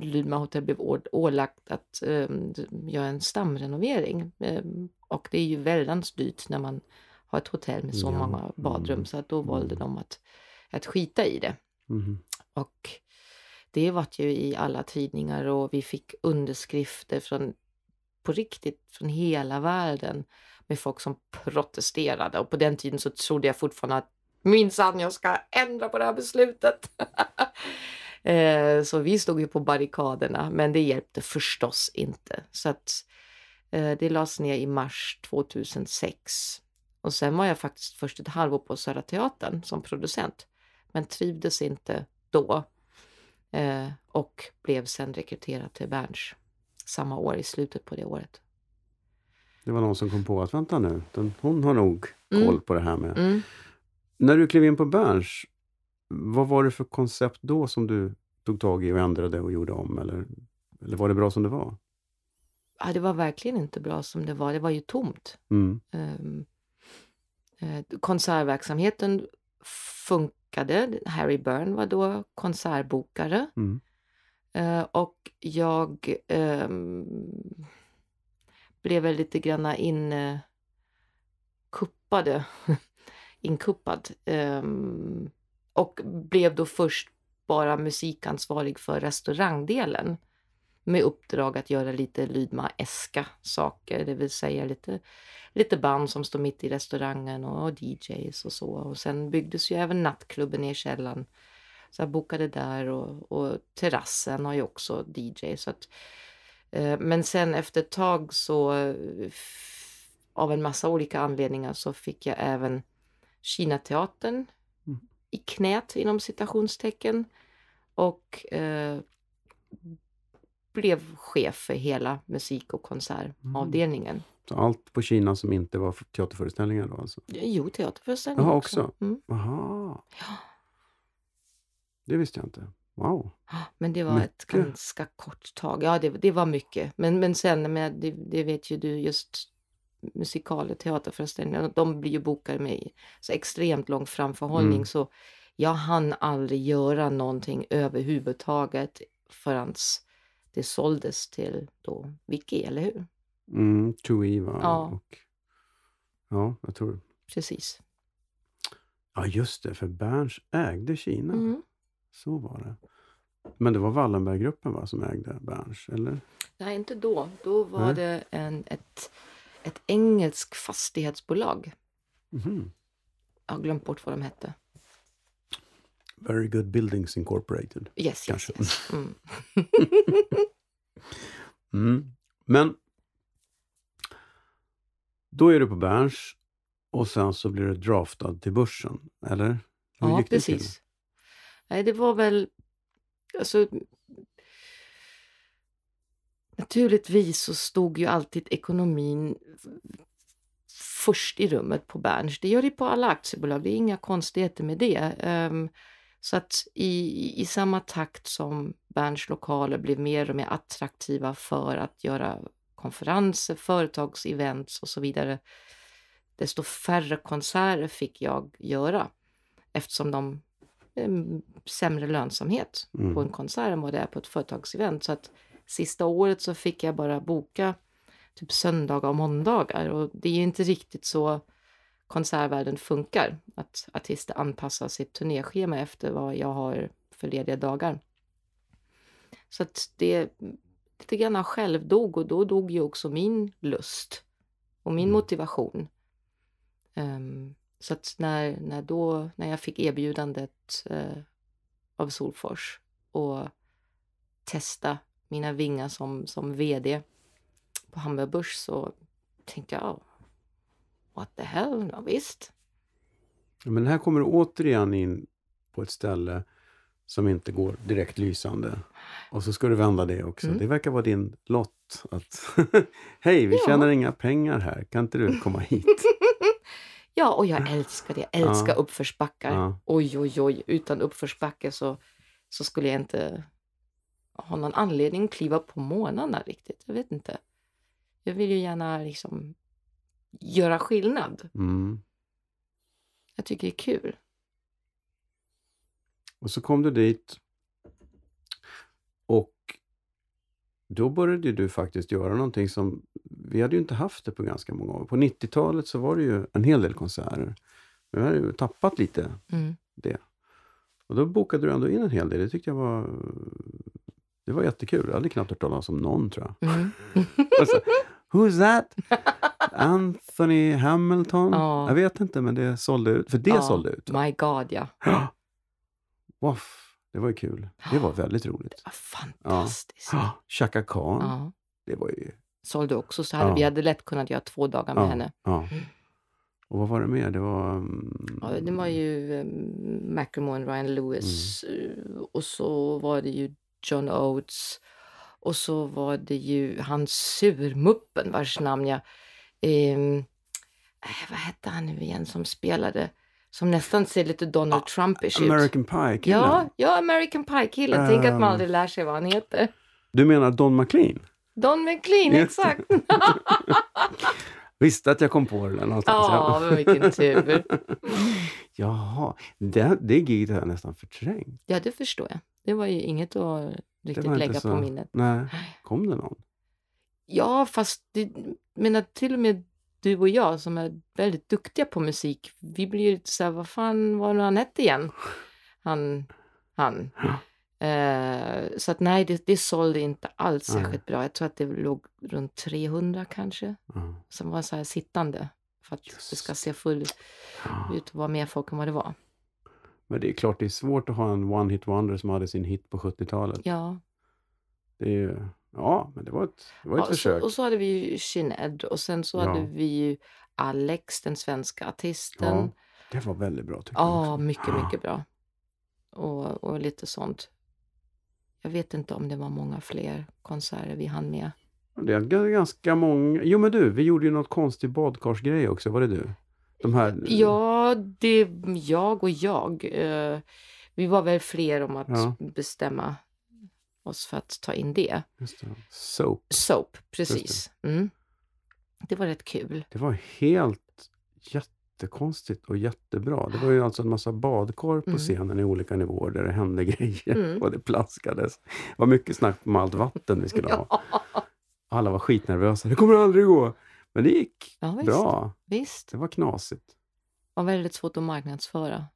Lydma hotell blev ålagt att um, göra en stamrenovering. Ehm, och det är ju väldigt dyrt när man har ett hotell med så Ja, många badrum. mm, Så att då valde mm. de att, att skita i det. Mhm. Och det vart ju i alla tidningar och vi fick underskrifter från på riktigt från hela världen med folk som protesterade. Och på den tiden så trodde jag fortfarande att minsann jag ska ändra på det här beslutet. <laughs> Eh, så vi stod ju på barrikaderna men det hjälpte förstås inte. Så att eh, det lades ner i mars 2006. Och sen var jag faktiskt först ett halvår på Södra Teatern som producent. Men trivdes inte då. Eh, och blev sen rekryterad till Berns samma år, i slutet på det året. Det var någon som kom på att vänta nu, den, hon har nog koll Mm. på det här med... Mm. När du klev in på Berns, vad var det för koncept då som du tog tag i och ändrade och gjorde om? Eller, eller var det bra som det var? Ja, det var verkligen inte bra som det var. Det var ju tomt. Mm. Um, eh, konsertverksamheten funkade. Harry Byrne var då konsertbokare. Mm. Eh, och jag ehm, blev väl lite granna inkuppade. <laughs> inkuppad. Um, och blev då först bara musikansvarig för restaurangdelen med uppdrag att göra lite Lydma-eska saker, det vill säga lite, lite band som står mitt i restaurangen och, och DJs och så. Och sen byggdes ju även nattklubben i källaren. Så jag bokade där och, och terrassen har ju också DJ. Så att, eh, men sen efter ett tag så f- av en massa olika anledningar så fick jag även Kinateatern Mm. i knät inom citationstecken. Och eh, blev chef för hela musik och konsertavdelningen. Så allt på Kina som inte var teaterföreställningar då alltså? Jo, teaterföreställningar Jaha, också. också? Mm. Aha. Ja. Det visste jag inte. Wow. Men det var ett Mycket. ganska kort tag. Ja, det, det var mycket. Men, men sen, med, det, det vet ju du, just musikaler, teaterföreställningar, de blir ju bokade med så extremt lång framförhållning. Mm. Så jag hann aldrig göra någonting överhuvudtaget förrän det såldes till då Vicky, eller hur? Mm, Tui va? Ja. Och, ja, jag tror... Precis. Ja, just det. För Berns ägde Kina. Mm. Så var det. Men det var Wallenberggruppen va, som ägde Berns, eller? Nej, inte då. Då var Nej. det en, ett, ett engelskt fastighetsbolag. Mhm. Jag har glömt bort vad de hette. Very Good Buildings Incorporated. Yes, yes, Kanske. yes. <laughs> Mm. Mm. Men då är du på Berns och sen så blir du draftad till börsen, eller? Hur Ja, det till? precis. Nej, det var väl... Alltså, naturligtvis så stod ju alltid ekonomin först i rummet på Berns. Det gör det på alla aktiebolag, det är inga konstigheter med det. Ehm, så att i, i samma takt som Berns lokaler blev mer och mer attraktiva för att göra konferenser, företagsevents och så vidare, desto färre konserter fick jag göra eftersom de eh, sämre lönsamhet Mm. på en konsert än vad det är på ett företagsevent. Så att sista året så fick jag bara boka typ söndagar och måndagar och det är ju inte riktigt så konsertvärlden funkar. Att artister anpassar sitt turnéschema efter vad jag har för lediga dagar. Så att det lite grann självdog och då dog ju också min lust och min Mm. motivation. Ehm, så att när, när, då, när jag fick erbjudandet eh, av Solfors och testa mina vingar som, som VD på Hamburg Börs så tänkte jag, "Oh, what the hell, ja, visst. Men här kommer du återigen in på ett ställe som inte går direkt lysande. Och så ska du vända det också. Mm. Det verkar vara din lott att <laughs> Hej, vi Ja. tjänar inga pengar här. Kan inte du komma hit? <laughs> Ja, och jag älskar det. Jag älskar Ja. uppförsbackar. Ja. Oj, oj, oj. Utan uppförsbacke så, så skulle jag inte ha någon anledning att kliva på månaderna riktigt. Jag vet inte. Jag vill ju gärna liksom göra skillnad. Mm. Jag tycker det är kul. Och så kom du dit. Och då började du faktiskt göra någonting som vi hade ju inte haft det på ganska många år. På 90-talet så var det ju en hel del konserter. Men vi hade ju tappat lite Mm. det. Och då bokade du ändå in en hel del. Det tyckte jag var det var jättekul. Jag hade knappt hört talas om någon tror jag. Mm. <laughs> Alltså, Who's that? Anthony Hamilton? Ja. Jag vet inte men det sålde ut. För det Ja, sålde ut. My God, ja. <gasps> Woff, det var ju kul. Det var väldigt roligt. <gasps> Vad Fantastiskt. Ja. <gasps> Chaka Khan, det var ju... Sålde också. Så hade, Ja. Vi hade lätt kunnat göra två dagar med henne. Mm. Och vad var det mer? Det var... mm, Ja, det var ju um, Macklemore och Ryan Lewis. eh, Och så var det ju John Oates. Och så var det ju han surmuppen vars namn jag... ehm, eh, vad hette han nu igen som spelade? som nästan ser lite Donald Trumpish ut. American Pie-killen. Ja, ja, American Pie-killen. Tänk att man Ehm. aldrig lär sig vad han heter. Du menar Don McLean? Don McLean, exakt. <laughs> Visste att jag kom på det där någonstans. Ja, men vilken tur. <laughs> Jaha, det, det giget har jag nästan förträngt. Ja, det förstår jag. Det var ju inget att riktigt lägga så... på minnet. Nej, kom det någon? Ja, fast det, men att till och med du och jag som är väldigt duktiga på musik, vi blir ju lite så här, vad fan var det han hette igen? Han, han. Eh, så att nej, det, det sålde inte alls Nej. särskilt bra. Jag tror att det låg runt 300 kanske, Ja. som var så här sittande. För att Just. det ska se full Ja. ut och vara mer folk än vad det var. Men det är klart det är svårt att ha en one-hit wonder som hade sin hit på 70-talet. Ja, Det är ju, ja, men det var ett, det var ett ja och, så, försök. och så hade vi ju Sinéad och sen så Ja. hade vi ju Alex, den svenska artisten. Ja, det var väldigt bra tycker jag Ja, mycket, mycket bra. Och, och lite sånt. Jag vet inte om det var många fler konserter vi hann med. Det är ganska många. Jo men du, vi gjorde ju något konstigt badkarsgrej också. Var det du? De här... Ja, det jag och jag. Eh, vi var väl fler om att Ja. bestämma oss för att ta in det. Just det. Soap. Soap, precis. Mm. Det var rätt kul. Det var helt jättekonstigt och jättebra. Det var ju alltså en massa badkar på Mm. scenen i olika nivåer där det hände <laughs> grejer Mm. och det plaskades. Det var mycket snack om allt vatten vi skulle ha. <laughs> Alla var skitnervösa. Det kommer aldrig gå! Men det gick Ja, visst. bra. Visst. Det var knasigt. Det var väldigt svårt att marknadsföra.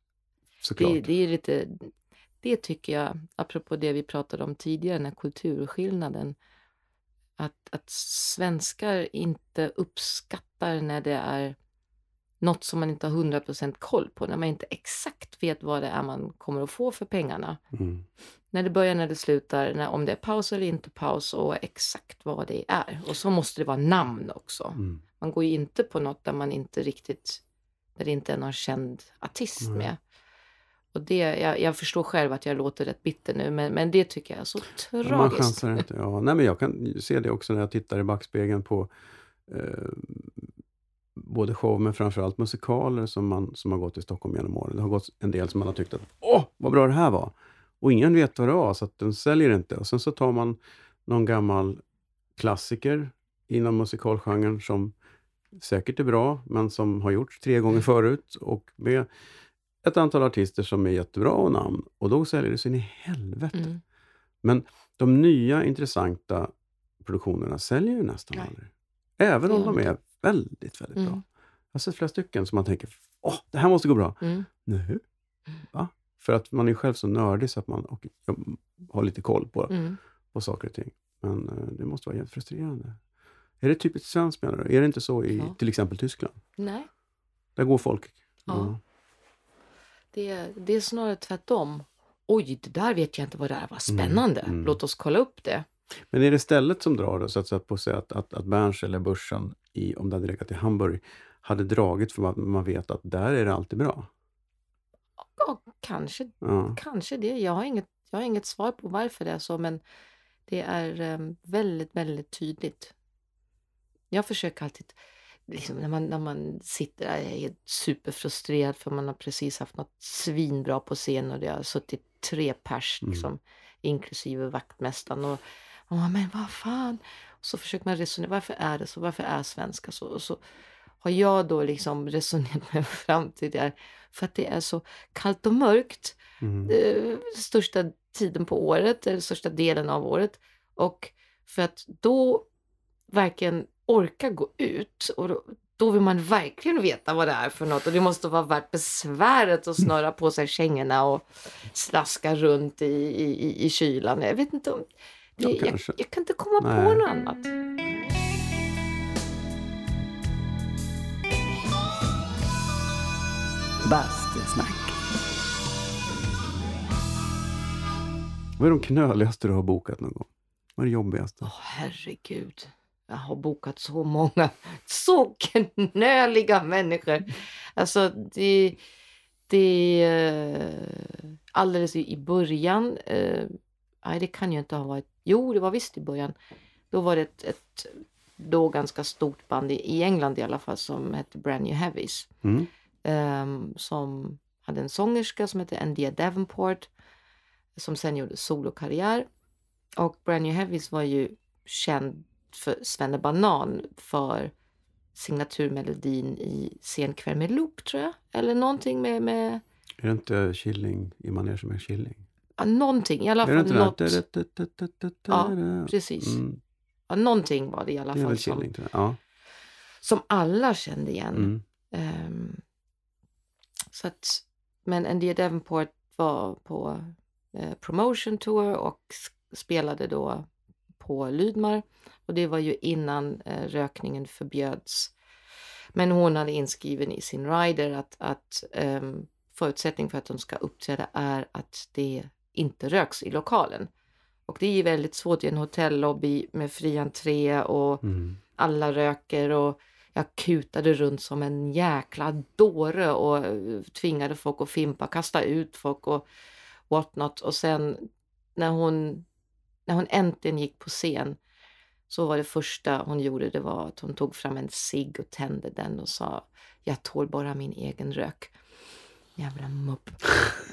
Såklart. Det, det är lite, det tycker jag, apropå det vi pratade om tidigare, den här kulturskillnaden, att, att svenskar inte uppskattar när det är något som man inte har 100% koll på, när man inte exakt vet vad det är man kommer att få för pengarna. Mm. När det börjar, när det slutar, när, om det är paus eller inte paus och exakt vad det är. Och så måste det vara namn också. Mm. Man går ju inte på något där man inte riktigt, där det inte är någon känd artist Nej. med. Och det, jag, jag förstår själv att jag låter rätt bitter nu, men, men det tycker jag är så Man tragiskt. chansar inte. Ja. Nej, men jag kan se det också när jag tittar i backspegeln på eh, både show men framförallt musikaler som, man, som har gått i Stockholm genom åren. Det har gått en del som man har tyckt att åh, vad bra det här var. Och ingen vet vad det var, så att den säljer inte. Och sen så tar man någon gammal klassiker inom musikalgenren som säkert är bra, men som har gjorts tre gånger förut och med ett antal artister som är jättebra och namn. Och då säljer det så in i helvete. Mm. Men de nya intressanta produktionerna säljer ju nästan Nej. aldrig. Även om de är väldigt, väldigt bra. Mm. Jag har sett flera stycken som man tänker, åh, det här måste gå bra. Mm. Nu? Va? För att man är själv så nördig så att man och, har lite koll på, Mm. på saker och ting. Men eh, det måste vara frustrerande. Är det typiskt svenskt menar du? Är det inte så i Ja. till exempel Tyskland? Nej, Där går folk. Ja. det, det är snarare tvärtom. Oj, det där vet jag inte vad det är. Vad spännande. mm. Låt oss kolla upp det. Men är det stället som drar då, så att, så att på sig att, att, att Berns eller Börsen, i, om det hade legat i Hamburg, hade dragit för att man vet att där är det alltid bra? Ja, kanske, Ja. kanske det. Jag har, inget, jag har inget svar på varför det är så, men det är em, väldigt, väldigt tydligt. Jag försöker alltid, liksom, när, man, när man sitter där, jag är superfrustrerad för man har precis haft något svinbra på scen och det har suttit tre pers, Mm. liksom, inklusive vaktmästaren. Och, och man, men vad fan? Och så försöker man resonera, varför är det så? Varför är svenska så? Och så har jag då liksom resonerat <laughs> mig fram till det här, för att det är så kallt och mörkt Mm. eh, största tiden på året, eller största delen av året. Och för att då verkligen orka gå ut och då, då vill man verkligen veta vad det är för något och det måste vara värt besväret att snöra på sig kängorna och slaska runt i, i, i- kylan. Jag vet inte om... Det, Ja, jag, jag kan inte komma på Nej. något annat. Bastusnack. Vad är de knöligaste du har bokat någon gång? Vad är det jobbigaste? Åh herregud. Jag har bokat så många <laughs> så knöliga människor. Alltså det, det eh, alldeles i början. Eh, nej, det kan ju inte ha varit. Jo, det var visst i början. Då var det ett, ett då ganska stort band i, i England i alla fall som hette Brand New Heavies. Mm. Ehm, som hade en sångerska som hette Andia Davenport som sen gjorde solokarriär. Och Brand New Heavies var ju känd för Svenne Banan för signaturmelodin i Sen kväll med loop tror jag. Eller någonting med, med Är det inte Killing i som är Killing? ja, någonting i alla fall. Något, Ja, precis. Mm, ja, någonting var det i alla fall som, Killing jag. Ja. som alla kände igen. Mm. Ehm, så att, men Andia Davenport var på eh, promotion tour och spelade då på Lydmar. Och det var ju innan eh, rökningen förbjöds. Men hon hade inskriven i sin rider att, att ehm, förutsättning för att de ska uppträda är att det inte röks i lokalen. Och det är ju väldigt svårt i en hotellobby med fri entré och Mm. alla röker och jag kutade runt som en jäkla dåre och eh, tvingade folk att fimpa, kasta ut folk och what not. Och sen när hon, när hon äntligen gick på scen så var det första hon gjorde det var att hon tog fram en cigg och tände den och sa jag tål bara min egen rök. Jävla mupp. <laughs>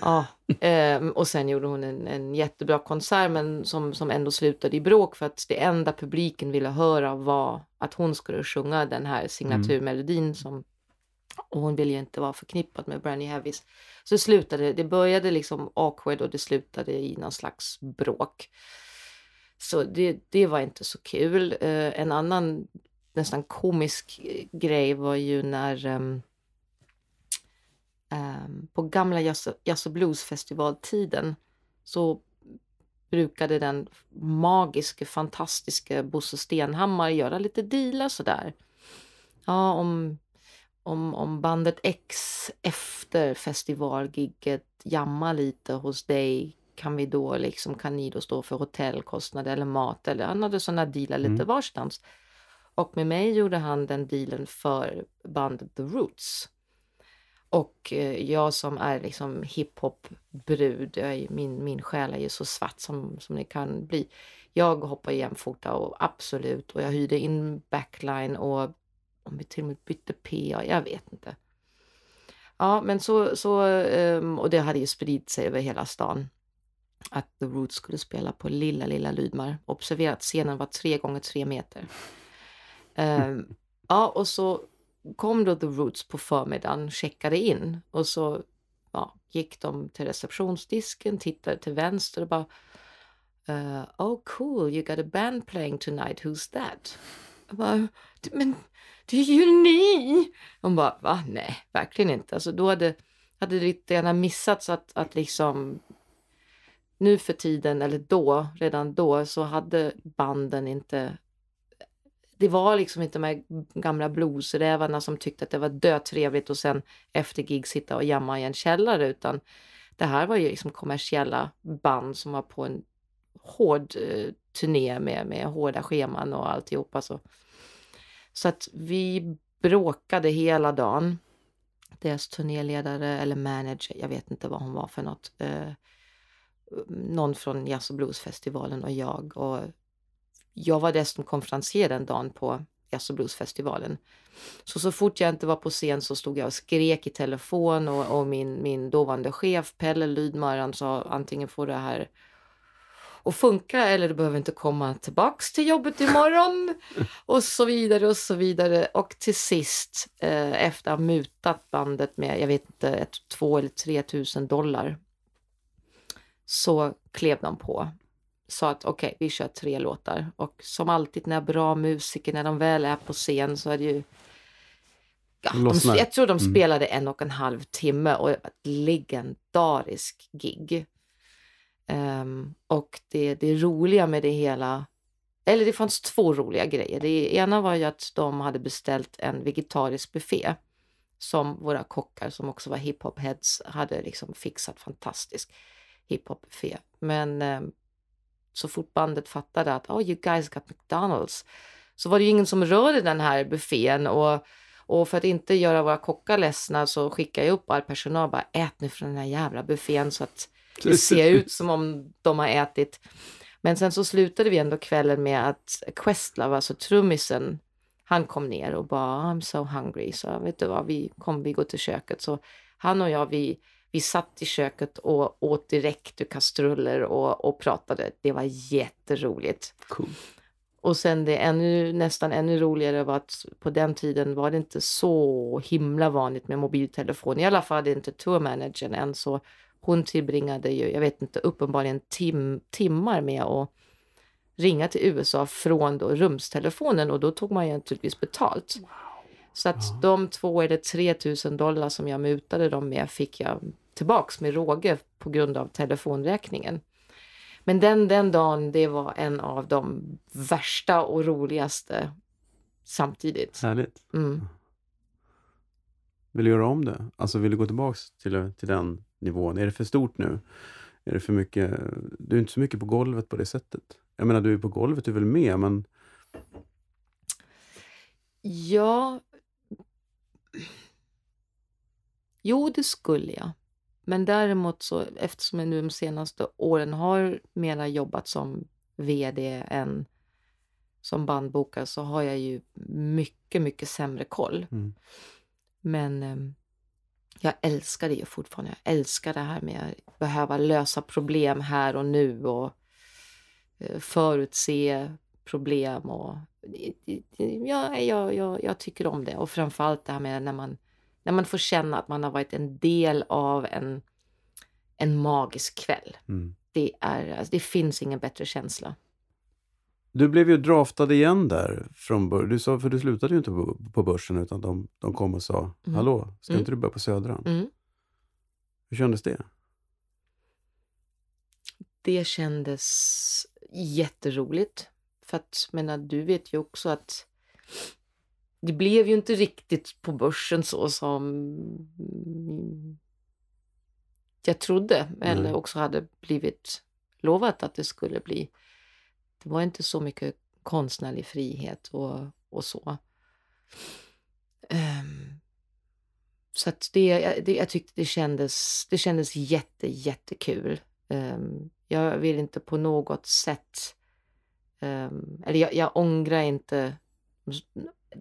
Ja, ehm, och sen gjorde hon en, en jättebra konsert men som, som ändå slutade i bråk för att det enda publiken ville höra var att hon skulle sjunga den här signaturmelodin som och hon ville ju inte vara förknippad med Brandy Heavies. Så det slutade, det började liksom awkward och det slutade i någon slags bråk. Så det, det var inte så kul. Eh, en annan nästan komisk eh, grej var ju när ehm, på gamla jazz, jazz och bluesfestivaltiden så brukade den magiska, fantastiska Bosse Stenhammar göra lite dealar sådär. Ja, om, om, om bandet X efter festivalgigget jammar lite hos dig kan vi då liksom, kan ni då stå för hotellkostnader eller mat eller han hade sådana dealar lite Mm. varstans. Och med mig gjorde han den dealen för bandet The Roots. Och eh, jag som är liksom hiphop-brud, min, min själ är ju så svart som, som det kan bli. Jag hoppar jämfota och absolut, och jag hyrde in backline och om vi till och med bytte PA, jag vet inte. Ja, men så, så ehm, och det hade ju spridit sig över hela stan. Att The Roots skulle spela på lilla, lilla Lydmar. Observera att scenen var tre gånger tre meter. <laughs> Ehm, ja, och så kom då The Roots på förmiddagen, checkade in och så ja, gick de till receptionsdisken, tittade till vänster och bara uh, Oh cool, you got a band playing tonight, who's that? Jag bara, men det är ju ni! Hon bara, va? Nej, verkligen inte. Alltså då hade, hade det lite gärna missats att, att liksom nu för tiden, eller då, redan då, så hade banden inte det var liksom inte de här gamla bluesrävarna som tyckte att det var dötrevligt och sen efter gig sitta och jamma i en källare utan det här var ju liksom kommersiella band som var på en hård eh, turné med, med hårda scheman och alltihopa. Så. så att vi bråkade hela dagen. Deras turnéledare eller manager, jag vet inte vad hon var för något. Eh, någon från Jazz och bluesfestivalen och jag. Och jag var dessutom konferencier den dagen på Jazz och bluesfestivalen. Så så fort jag inte var på scen så stod jag och skrek i telefon och, och min, min dåvarande chef Pelle Lydmar han sa antingen får det här att funka eller du behöver inte komma tillbaks till jobbet imorgon <laughs> och så vidare och så vidare. Och till sist eh, efter att ha mutat bandet med, jag vet inte, ett, två eller tre tusen dollar så klev de på sa att okej, vi kör tre låtar. Och som alltid när bra musiker, när de väl är på scen så är det ju... Ja, de, jag tror de Mm. spelade en och en halv timme och det var ett legendarisk gig. Ehm, och det, det roliga med det hela, eller det fanns två roliga grejer. Det ena var ju att de hade beställt en vegetarisk buffé som våra kockar som också var hiphop heads hade liksom fixat fantastisk hiphop buffé. Men ehm, så fort bandet fattade att oh, you guys got McDonalds så var det ju ingen som rörde den här buffén och, och för att inte göra våra kockar ledsna så skickade jag upp all personal bara ät nu från den här jävla buffén så att det ser ut som om de har ätit. Men sen så slutade vi ändå kvällen med att Questlove, alltså trummisen, Han kom ner och bara I'm so hungry. Så vet du vad, vi kom vi gå till köket. Så han och jag, vi, vi satt i köket och åt direkt ur kastruller och, och pratade. Det var jätteroligt. Cool. Och sen det ännu, nästan ännu roligare var att på den tiden var det inte så himla vanligt med mobiltelefon. I alla fall inte tourmanagern än. Så hon tillbringade ju, jag vet inte, uppenbarligen tim, timmar med att ringa till USA från då rumstelefonen och då tog man ju naturligtvis betalt. Så att de två eller tre tusen dollar som jag mutade dem med fick jag tillbaks med råge på grund av telefonräkningen. Men den, den dagen, det var en av de värsta och roligaste samtidigt. Härligt. Mm. Vill du göra om det? Alltså vill du gå tillbaks till, till den nivån? Är det för stort nu? Är det för mycket? Du är inte så mycket på golvet på det sättet. Jag menar, du är på golvet, du är väl med, men Ja. Jo, det skulle jag. Men däremot så eftersom jag nu de senaste åren har mera jobbat som VD än som bandbokare så har jag ju mycket, mycket sämre koll. Mm. Men em, jag älskar det ju fortfarande. Jag älskar det här med att behöva lösa problem här och nu och eh, förutse problem och ja, jag, jag, jag tycker om det. Och framförallt det här med när man, när man får känna att man har varit en del av en, en magisk kväll. mm. Det, är, alltså, det finns ingen bättre känsla. Du blev ju draftad igen där från början. Du sa, för du slutade ju inte på, på börsen utan de, de kom och sa Mm. Hallå, ska Mm. inte du börja på Södran? Mm. Hur kändes det? Det kändes jätteroligt. För att, menar, du vet ju också att det blev ju inte riktigt på börsen så som jag trodde. Eller Nej. också hade blivit lovat att det skulle bli. Det var inte så mycket konstnärlig frihet och, och så. Ehm, så att det, det, jag tyckte det kändes, det kändes jätte, jättekul. Ehm, jag vill inte på något sätt, ehm, eller jag, jag ångrar inte,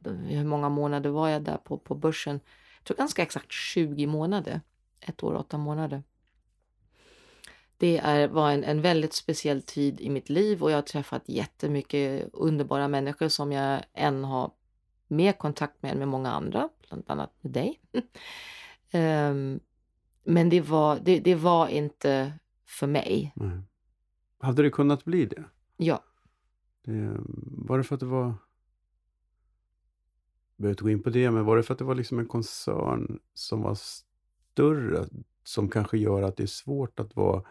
hur många månader var jag där på, på börsen? Jag tror ganska exakt 20 månader, ett år och åtta månader. Det är, var en, en väldigt speciell tid i mitt liv och jag har träffat jättemycket underbara människor som jag än har mer kontakt med än med många andra, bland annat med dig. <laughs> Ehm, men det var, det, det var inte för mig. Nej. Hade det kunnat bli det? Ja, det? Var det för att det var... Behöver inte gå in på det, men var det för att det var liksom en koncern som var större som kanske gör att det är svårt att vara,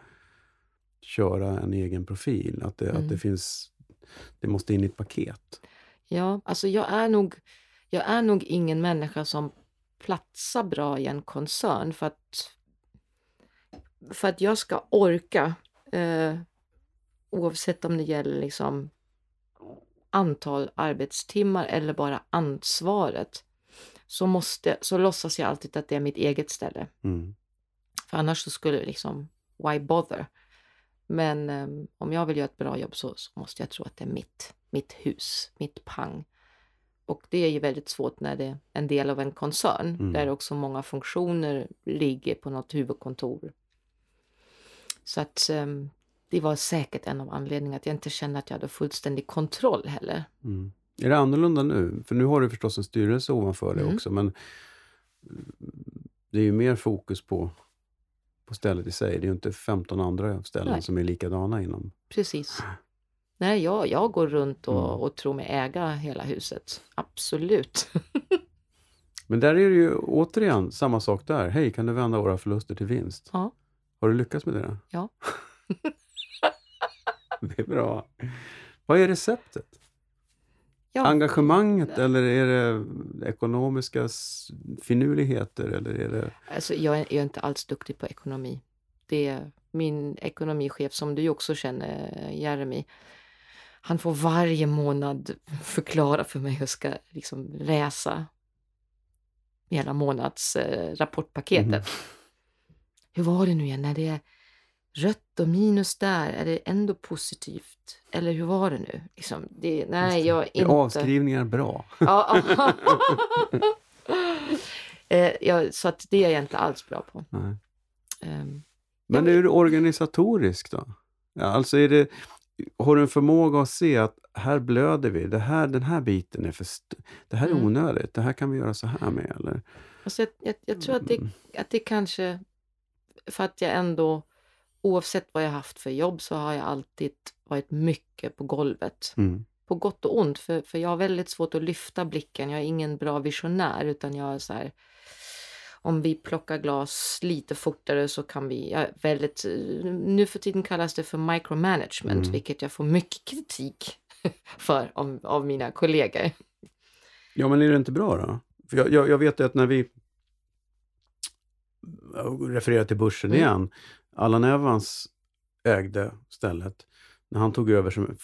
köra en egen profil? Att det, att Mm. det finns... Det måste in i ett paket. ja, alltså jag är nog, jag är nog ingen människa som platsar bra i en koncern för att, för att jag ska orka, eh, oavsett om det gäller liksom antal arbetstimmar eller bara ansvaret, så, måste, så låtsas jag alltid att det är mitt eget ställe. Mm. För annars så skulle det liksom, why bother? Men eh, om jag vill göra ett bra jobb så, så måste jag tro att det är mitt, mitt hus, mitt pang. Och det är ju väldigt svårt när det är en del av en koncern Mm. där också många funktioner ligger på något huvudkontor. Så att eh, det var säkert en av anledningarna att jag inte kände att jag hade fullständig kontroll heller. Mm. Är det annorlunda nu? För nu har du förstås en styrelse ovanför dig Mm. också, men det är ju mer fokus på, på stället i sig. Det är ju inte 15 andra ställen Nej. som är likadana inom. Precis. Nej, jag, jag går runt och, Mm. och tror mig äga hela huset. Absolut. <laughs> Men där är det ju återigen samma sak där. Hej, kan du vända våra förluster till vinst? Ja. Har du lyckats med det? Ja. <laughs> <laughs> <laughs> det är bra. Vad är receptet? Ja, Engagemanget eller är det ekonomiska finurligheter eller är det... Alltså, jag är, jag är inte alls duktig på ekonomi. Det är min ekonomichef, som du också känner, Jeremy. Han får varje månad förklara för mig hur jag ska liksom läsa hela månads eh. Mhm. Hur var det nu igen? När det är rött och minus där, är det ändå positivt? Eller hur var det nu? Liksom, det, nej, jag är Är inte... avskrivningar bra? Ja, <laughs> eh, ja, så att det är jag inte alls bra på. Nej. Ehm, Men Ja, är du organisatorisk då? Ja, alltså är det, har du en förmåga att se att här blöder vi, det här, den här biten är för det här är Mm. onödigt, det här kan vi göra så här med eller? alltså jag, jag, jag tror att det, Mm. att det kanske, för att jag ändå, oavsett vad jag haft för jobb så har jag alltid varit mycket på golvet. Mm. På gott och ont, för, för jag har väldigt svårt att lyfta blicken. Jag är ingen bra visionär utan jag är så här, om vi plockar glas lite fortare så kan vi, jag är väldigt, nu för tiden kallas det för micromanagement, Mm. vilket jag får mycket kritik <laughs> för av, av mina kollegor. Ja, men är det inte bra då? För jag, jag, jag vet ju att när vi refererar till börsen Mm. igen. Allan Evans ägde stället. När han tog över som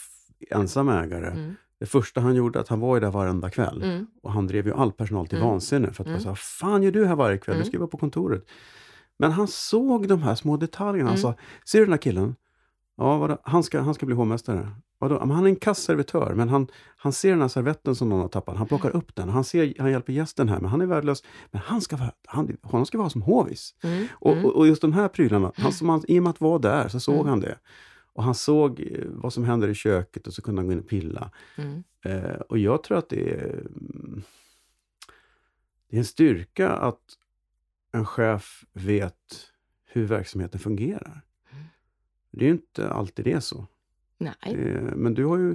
ensam ägare. Mm. Det första han gjorde att han var ju där varenda kväll. Mm. Och han drev ju all personal till Mm. vansinne. För att Mm. mm. sa, fan gör du här varje kväll? Du Mm. ska ju vara på kontoret. Men han såg de här små detaljerna. Han Mm. sa, ser du den här killen? Ja, vadå? Han, ska, han ska bli hovmästare. Vadå? Ja, men han är en kasservitör, men han, han ser den här servetten som någon har tappat. Han plockar upp den. Han, ser, han hjälper gästen här, men han är värdelös. Men han ska vara, han, honom ska vara som hovis. Mm. Och, Mm. och, och just de här prylarna, han, som han, i och med att vara där så såg Mm. han det. Och han såg eh, vad som händer i köket och så kunde han gå in och pilla. Mm. Eh, och jag tror att det är, mm, det är en styrka att en chef vet hur verksamheten fungerar. Det är ju inte alltid det är så. Nej. Eh, men du har ju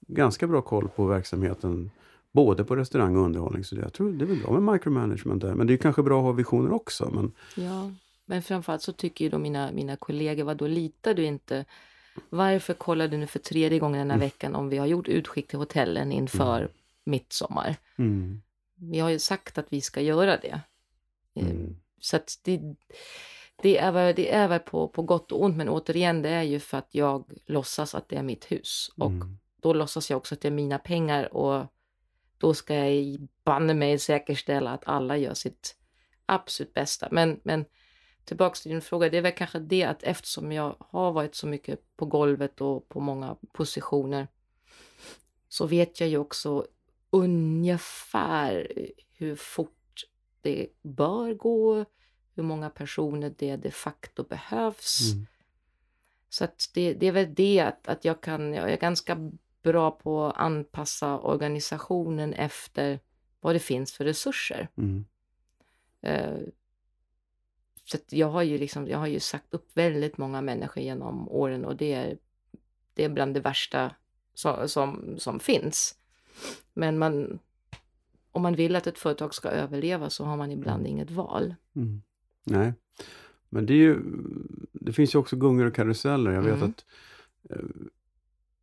ganska bra koll på verksamheten både på restaurang och underhållning. Så jag tror det är väl bra med micromanagement där. Men det är kanske bra att ha visioner också. Men Ja, men framförallt så tycker ju då mina, mina kollegor, vad då litar du inte? Varför kollar du nu för tredje gången den här Mm. veckan om vi har gjort utskick till hotellen inför Mm. midsommar? mm, Vi har ju sagt att vi ska göra det. Eh, mm, Så att det, det är väl, det är väl på, på gott och ont, men återigen, det är ju för att jag låtsas att det är mitt hus. Och mm, då låtsas jag också att det är mina pengar och då ska jag banne mig säkerställa att alla gör sitt absolut bästa. Men, men tillbaks till din fråga, det är väl kanske det att eftersom jag har varit så mycket på golvet och på många positioner så vet jag ju också ungefär hur fort det bör gå, hur många personer det de facto behövs. mm, Så att det, det är väl det att, att jag kan, jag är ganska bra på att anpassa organisationen efter vad det finns för resurser. mm, Eh, så jag har ju liksom, jag har ju sagt upp väldigt många människor genom åren och det är, det är bland det värsta som, som, som finns. Men man, om man vill att ett företag ska överleva så har man ibland inget val. mm. Nej, men det är ju, det finns ju också gungor och karuseller. Jag vet Mm. att eh,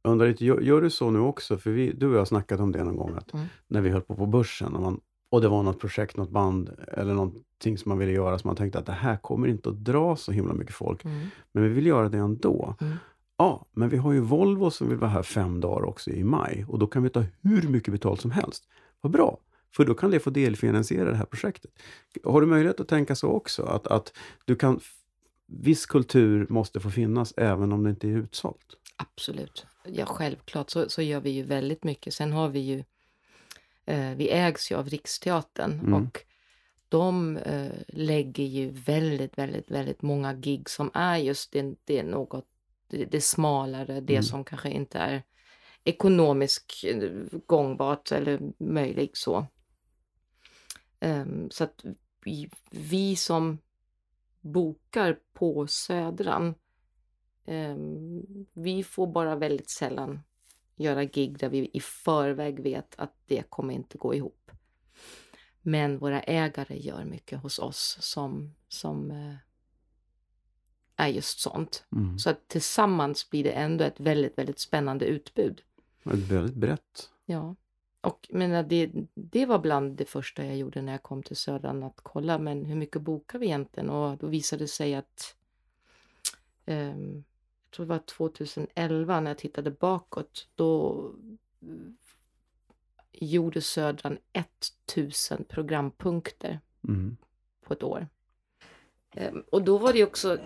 jag undrar lite, gör, gör du så nu också? För vi, du och jag har snackat om det någon gång. Att Mm. När vi höll på på börsen och, man, och det var något projekt, något band eller någonting som man ville göra. Så man tänkte att det här kommer inte att dra så himla mycket folk. Mm. Men vi vill göra det ändå. Mm. Ja, men vi har ju Volvo som vill vara här fem dagar också i maj. Och då kan vi ta hur mycket betalt som helst. Vad bra! För då kan det få delfinansiera det här projektet. Har du möjlighet att tänka så också? Att, att du kan... Viss kultur måste få finnas även om det inte är utsålt. Absolut. Ja, självklart så, så gör vi ju väldigt mycket. Sen har vi ju, eh, vi ägs ju av Riksteatern Mm. och de eh, lägger ju väldigt, väldigt, väldigt många gig som är just det, det är något, det, det smalare, det Mm. som kanske inte är ekonomiskt eh, gångbart eller möjligt så. Ehm, så att vi, vi som bokar på Södran Ehm, vi får bara väldigt sällan göra gig där vi i förväg vet att det kommer inte gå ihop. Men våra ägare gör mycket hos oss som, som eh, är just sånt. Mm. Så att tillsammans blir det ändå ett väldigt, väldigt spännande utbud. Ett väldigt brett. Ja. Och men det, det var bland det första jag gjorde när jag kom till Södran att kolla men hur mycket bokar vi egentligen? Och då visade det sig att ehm, jag tror det var 2011 när jag tittade bakåt, då mm, gjorde Södran 1000 programpunkter Mm. på ett år. Ehm, och då var det också,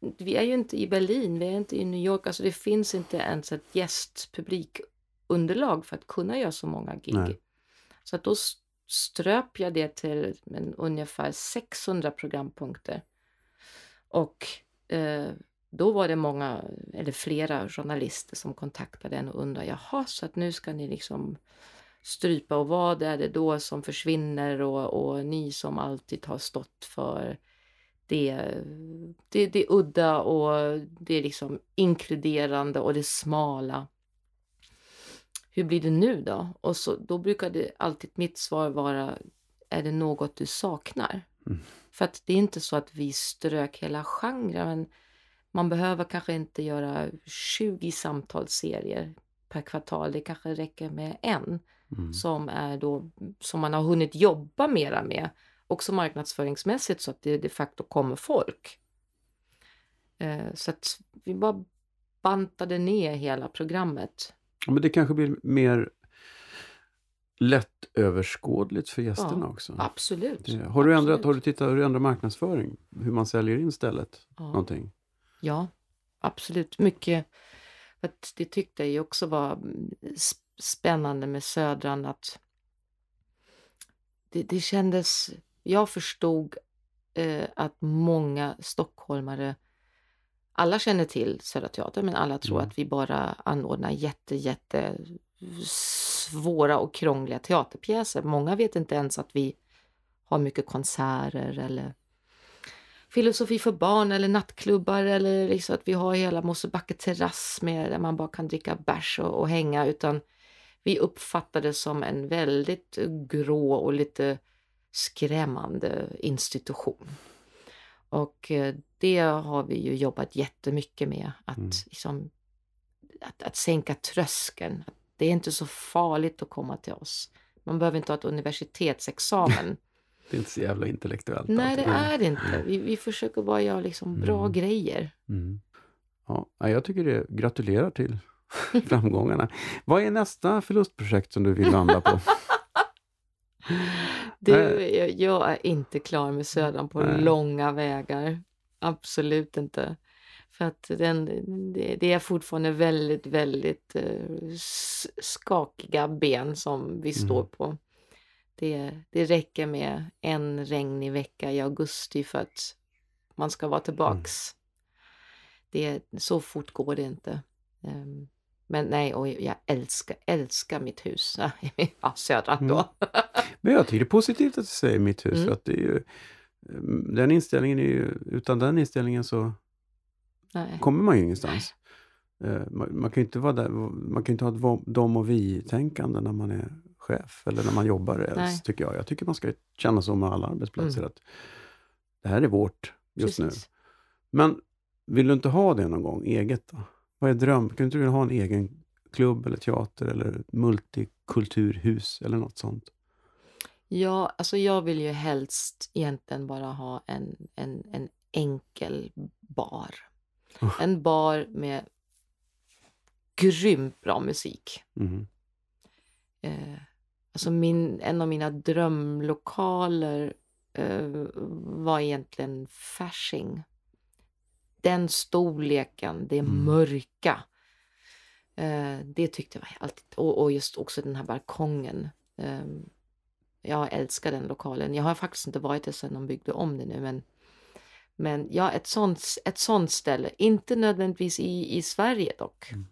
vi är ju inte i Berlin, vi är inte i New York. Alltså det finns inte ens ett gästpublikunderlag för att kunna göra så många gig. Nej. Så att då ströp jag det till en, ungefär 600 programpunkter. Och eh, då var det många, eller flera journalister som kontaktade en och undrade, jaha, så att nu ska ni liksom strypa och vad är det då som försvinner och, och ni som alltid har stått för det, det, det udda och det liksom inkluderande och det smala. Hur blir det nu då? Och så, då brukade alltid mitt svar vara, är det något du saknar? Mm. För att det är inte så att vi strök hela genrer, men man behöver kanske inte göra 20 samtalsserier per kvartal. Det kanske räcker med en Mm. som är då som man har hunnit jobba mera med. Också marknadsföringsmässigt så att det de facto kommer folk. Eh, så att vi bara bantade ner hela programmet. Men det kanske blir mer lättöverskådligt för gästerna Ja, också. Absolut. Det, har, du ändrat, Absolut. har du tittat, har du ändrat marknadsföring? Hur man säljer in stället? Ja. Någonting? Ja, absolut. Mycket. Att det tyckte jag också var mm, sp- spännande med Södran att det, det kändes, jag förstod eh, att många stockholmare, alla känner till Södra Teatern men alla tror Mm. att vi bara anordnar jätte, jätte svåra och krångliga teaterpjäser. Många vet inte ens att vi har mycket konserter eller filosofi för barn eller nattklubbar eller liksom att vi har hela Mosebacke terrass med där man bara kan dricka bärs och, och hänga utan vi uppfattar det som en väldigt grå och lite skrämmande institution. Och eh, det har vi ju jobbat jättemycket med att, Mm. liksom, att, att sänka tröskeln. Det är inte så farligt att komma till oss. Man behöver inte ha ett universitetsexamen. <laughs> Det är inte så jävla intellektuellt. Nej, det alltid. är det inte. Vi, vi försöker bara göra liksom bra Mm. grejer. Mm. Ja, ja, jag tycker det. Gratulerar till <laughs> framgångarna. Vad är nästa förlustprojekt som du vill landa på? <laughs> Du, jag, jag är inte klar med Södran på Nej. långa vägar. Absolut inte. För att den, det, är fortfarande väldigt, väldigt eh, skakiga ben som vi står Mm. på. Det, det räcker med en regnig vecka i augusti för att man ska vara tillbaks. Det, så fort går det inte. Ehm, men nej, och jag älskar, älskar mitt hus. <laughs> Ja, Södran då. Men jag tycker det är positivt att du säger mitt hus. Mm. Att det är ju, mm, den inställningen är ju, utan den inställningen så Nej. kommer man ju ingenstans. Eh, Man, man kan ju inte vara där, man kan inte ha ett dom och vi-tänkande när man är chef eller när man jobbar ens, Nej. tycker jag. Jag tycker man ska känna så med alla arbetsplatser att det här är vårt just nu. Precis. Men vill du inte ha det någon gång, eget då? Vad är dröm? Kan inte du ha en egen klubb eller teater eller multikulturhus eller något sånt? Ja, alltså jag vill ju helst egentligen bara ha en, en, en enkel bar. En bar med grymt bra musik. Mhm. Eh, alltså min, en av mina drömlokaler eh, var egentligen Fasching. Den storleken, det Mm. mörka. Eh, det tyckte jag var alltid, och, och just också den här balkongen. Jag älskar den lokalen. Jag har faktiskt inte varit där sedan de byggde om det nu men men ja, ett sånt, ett sånt ställe. Inte nödvändigtvis i, i Sverige dock. Mm.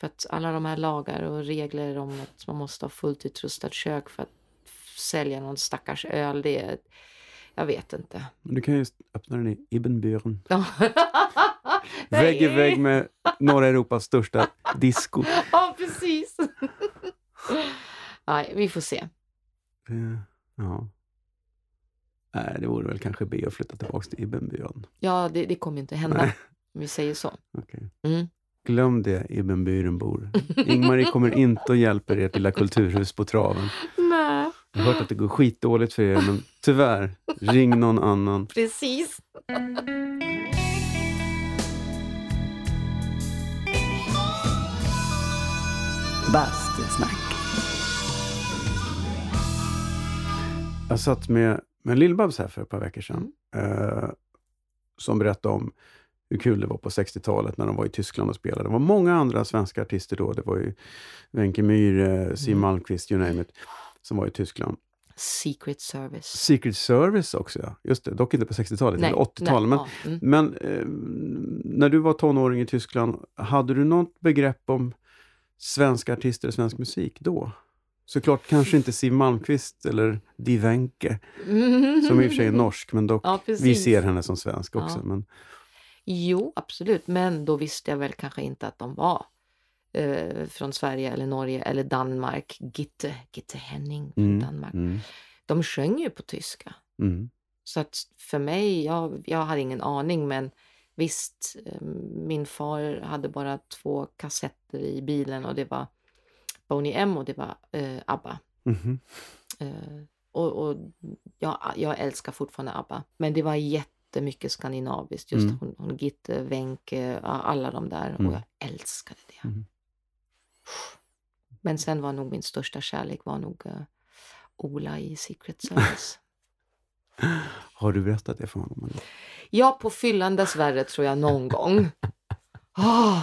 För att alla de här lagar och regler om att man måste ha fullt utrustat kök för att sälja någon stackars öl, det är... Jag vet inte. Men du kan ju öppna den i Ibbenbüren. <laughs> Vägg i vägg med norra Europas största disco. <laughs> Ja, precis. <laughs> Nej, vi får se. Ja. Nej, det vore väl kanske be att flytta tillbaka till Ibbenbüren. Ja, det, det kommer inte hända. Nej. Om vi säger så. Okej. Mm. Glöm det, Ibbenbürenbor. <laughs> Ingmarie kommer inte att hjälpa ert lilla kulturhus på traven. Nej, Jag har hört att det går skitdåligt för er, men tyvärr, ring någon annan. precis. Bastusnack. Jag satt med, med Lill-Babs här för ett par veckor sedan. Eh, som berättade om hur kul det var på 60-talet när de var i Tyskland och spelade. Det var många andra svenska artister då. Det var ju Wenche Myhre, Siw Mm. Malmkvist, you name it, som var i Tyskland. Secret Service. Secret Service också, ja. Just det. Dock inte på 60-talet, Nej, eller 80-talet. Men, ja, mm. men eh, när du var tonåring i Tyskland, hade du något begrepp om svenska artister och svensk musik då? Såklart kanske inte Siw Malmkvist eller Die Wenche, som i och för sig är norsk, men dock, Ja, vi ser henne som svensk också. Ja. Men, Jo, absolut. Men då visste jag väl kanske inte att de var eh, från Sverige eller Norge eller Danmark. Gitte, Gitte Henning från mm, Danmark. mm, De sjöng ju på tyska. mm, Så att för mig, jag, jag hade ingen aning men visst, eh, min far hade bara två kassetter i bilen och det var Boney M och det var eh, ABBA. mhm. Eh, och och jag, jag älskar fortfarande ABBA. Men det var jättemycket skandinaviskt. Just Mm. hon, hon Gitte, Wenche, ja, alla de där. Mm. Och jag älskade det. Mm. Men sen var nog min största kärlek var nog eh, Ola i Secret Service. <laughs> <laughs> Har du berättat det för honom? eller? ja, på fyllan dessvärre tror jag någon gång. <laughs> Ah,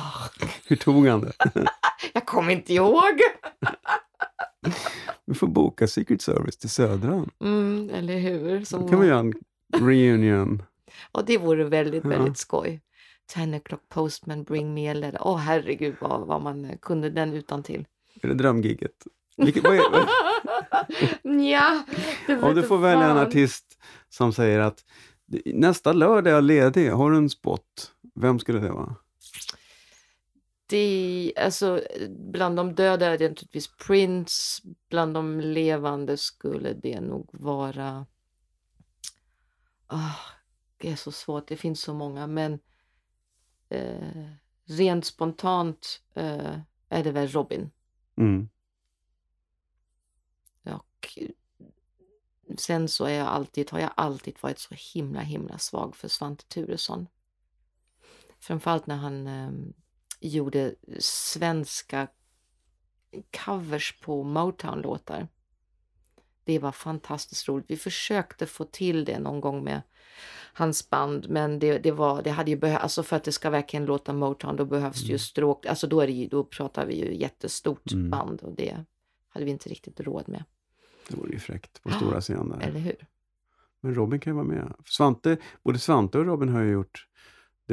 Hur tog han det? <laughs> jag kommer inte ihåg. <laughs> Vi får boka Secret Service till Södran. Mm, eller hur? Då Som kan vi göra en reunion. <laughs> Och det vore väldigt, Ja. väldigt skoj. 10 o'clock postman, bring me a letter. Åh herregud vad, vad man kunde den utan till. Är det drömgigget? Vilket, vad är, vad, ja, det om du får välja en artist som säger att nästa lördag är jag ledig, har du en spot? Vem skulle det vara? Det, alltså, bland de döda är det naturligtvis Prince. Bland de levande skulle det nog vara... Ah, det är så svårt, det finns så många. Men eh, rent spontant eh, är det väl Robin. Mm. Och sen så är jag alltid, har jag alltid varit så himla himla svag för Svante Turesson. Framförallt när han eh, gjorde svenska covers på Motown-låtar. Det var fantastiskt roligt. Vi försökte få till det någon gång med hans band, men det, det var, det hade ju behövt, alltså för att det ska verkligen låta Motown, då behövs det ju stråk, alltså då är det ju, då pratar vi ju jättestort Mm. band och det hade vi inte riktigt råd med, Det vore ju fräckt på stora <gasps> scenen där. eller hur? Men Robin kan ju vara med. Svante, både Svante och Robin har ju gjort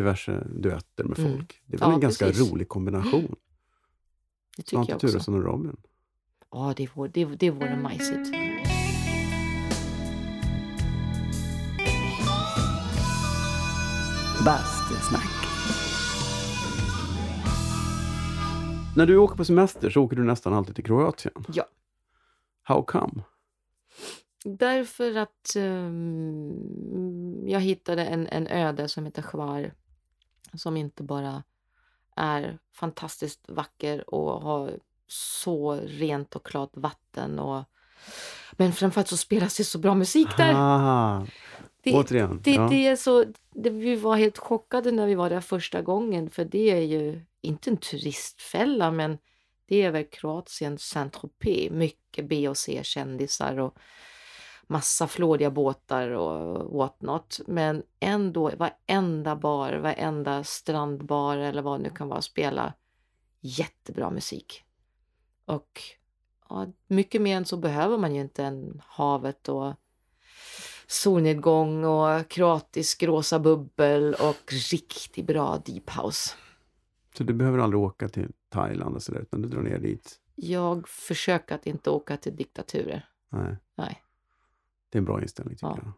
diverse duetter med Mm. folk. Det är väl Ja, en ganska precis. rolig kombination. Det tycker Svante. Turesson och Robin. Ja, det vore, det, det vore majsigt. Bastusnack. När du åker på semester så åker du nästan alltid till Kroatien. Ja. How come? Därför att ehm, jag hittade en, en ö där som heter Hvar. Som inte bara är fantastiskt vacker och har så rent och klart vatten. Och, men framförallt så spelas det så bra musik där. Ah, Det, återigen. det, ja. det är så, det, vi var helt chockade när vi var där första gången för det är ju inte en turistfälla men det är väl Kroatiens Saint-Tropez. Mycket B och C-kändisar och massa flådiga båtar och what not. Men ändå, varenda bar, varenda strandbar eller vad det nu kan vara spelar jättebra musik. Och ja, mycket mer än så behöver man ju inte än havet och solnedgång och kroatisk rosa bubbel och riktigt bra deep house. Så du behöver aldrig åka till Thailand och sådär, utan du drar ner dit? Jag försöker att inte åka till diktaturer. Nej. Nej. Det är en bra inställning tycker Ja. jag.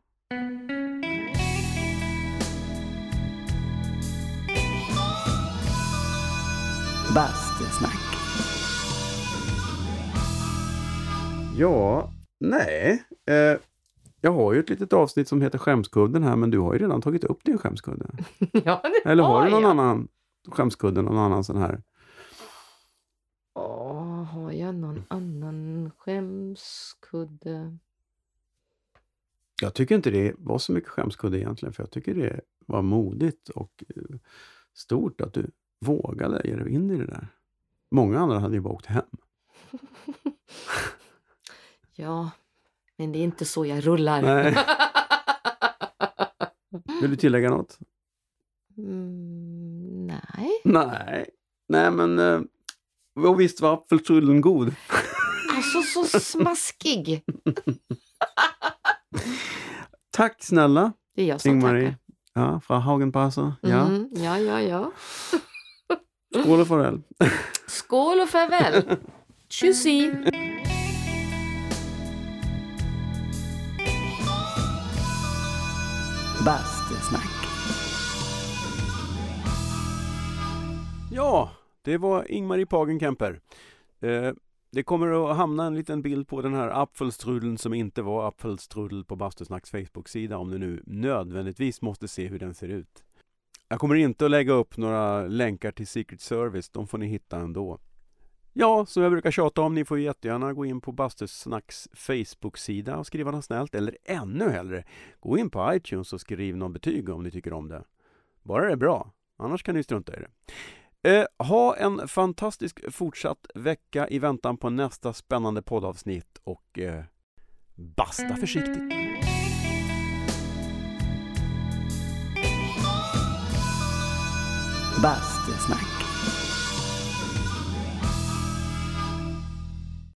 Bastusnack. Ja, nej. Eh, jag har ju ett litet avsnitt som heter Skämskudden här, men du har ju redan tagit upp din skämskudde. <laughs> ja, det Eller har du någon jag. annan skämskudde, någon annan sån här? Åh, har jag någon annan skämskudde? Jag tycker inte det var så mycket skämskudde egentligen, för jag tycker det var modigt och eh, stort att du vågade ge dig in i det där. Många andra hade ju bara åkt hem. <laughs> Ja, men det är inte så jag rullar. Nej. <laughs> Vill du tillägga något? Mm, nej. Nej, nej men eh, och visst var apfelstrudel god? Alltså så smaskig. <laughs> <laughs> Tack snälla Det är jag som Ingmarie. tackar. Ja, från Hagenpasser. Ja. Mm, ja, ja, ja. <laughs> Skål och farväl. <laughs> Skål och farväl. Tjussi! Bastusnack. Ja, det var Ingmarie Pagenkemper. Eh, det kommer att hamna en liten bild på den här apfelstrudeln som inte var apfelstrudel på Bastusnacks Facebook-sida om du nu nödvändigtvis måste se hur den ser ut. Jag kommer inte att lägga upp några länkar till Secret Service, de får ni hitta ändå. Ja, som jag brukar tjata om, ni får jättegärna gå in på Bastusnacks Facebook-sida och skriva något snällt, eller ännu hellre, gå in på iTunes och skriv någon betyg om ni tycker om det. Bara det är bra, annars kan ni strunta i det. Eh, ha en fantastisk fortsatt vecka i väntan på nästa spännande poddavsnitt och eh, basta försiktigt. Bastusnack.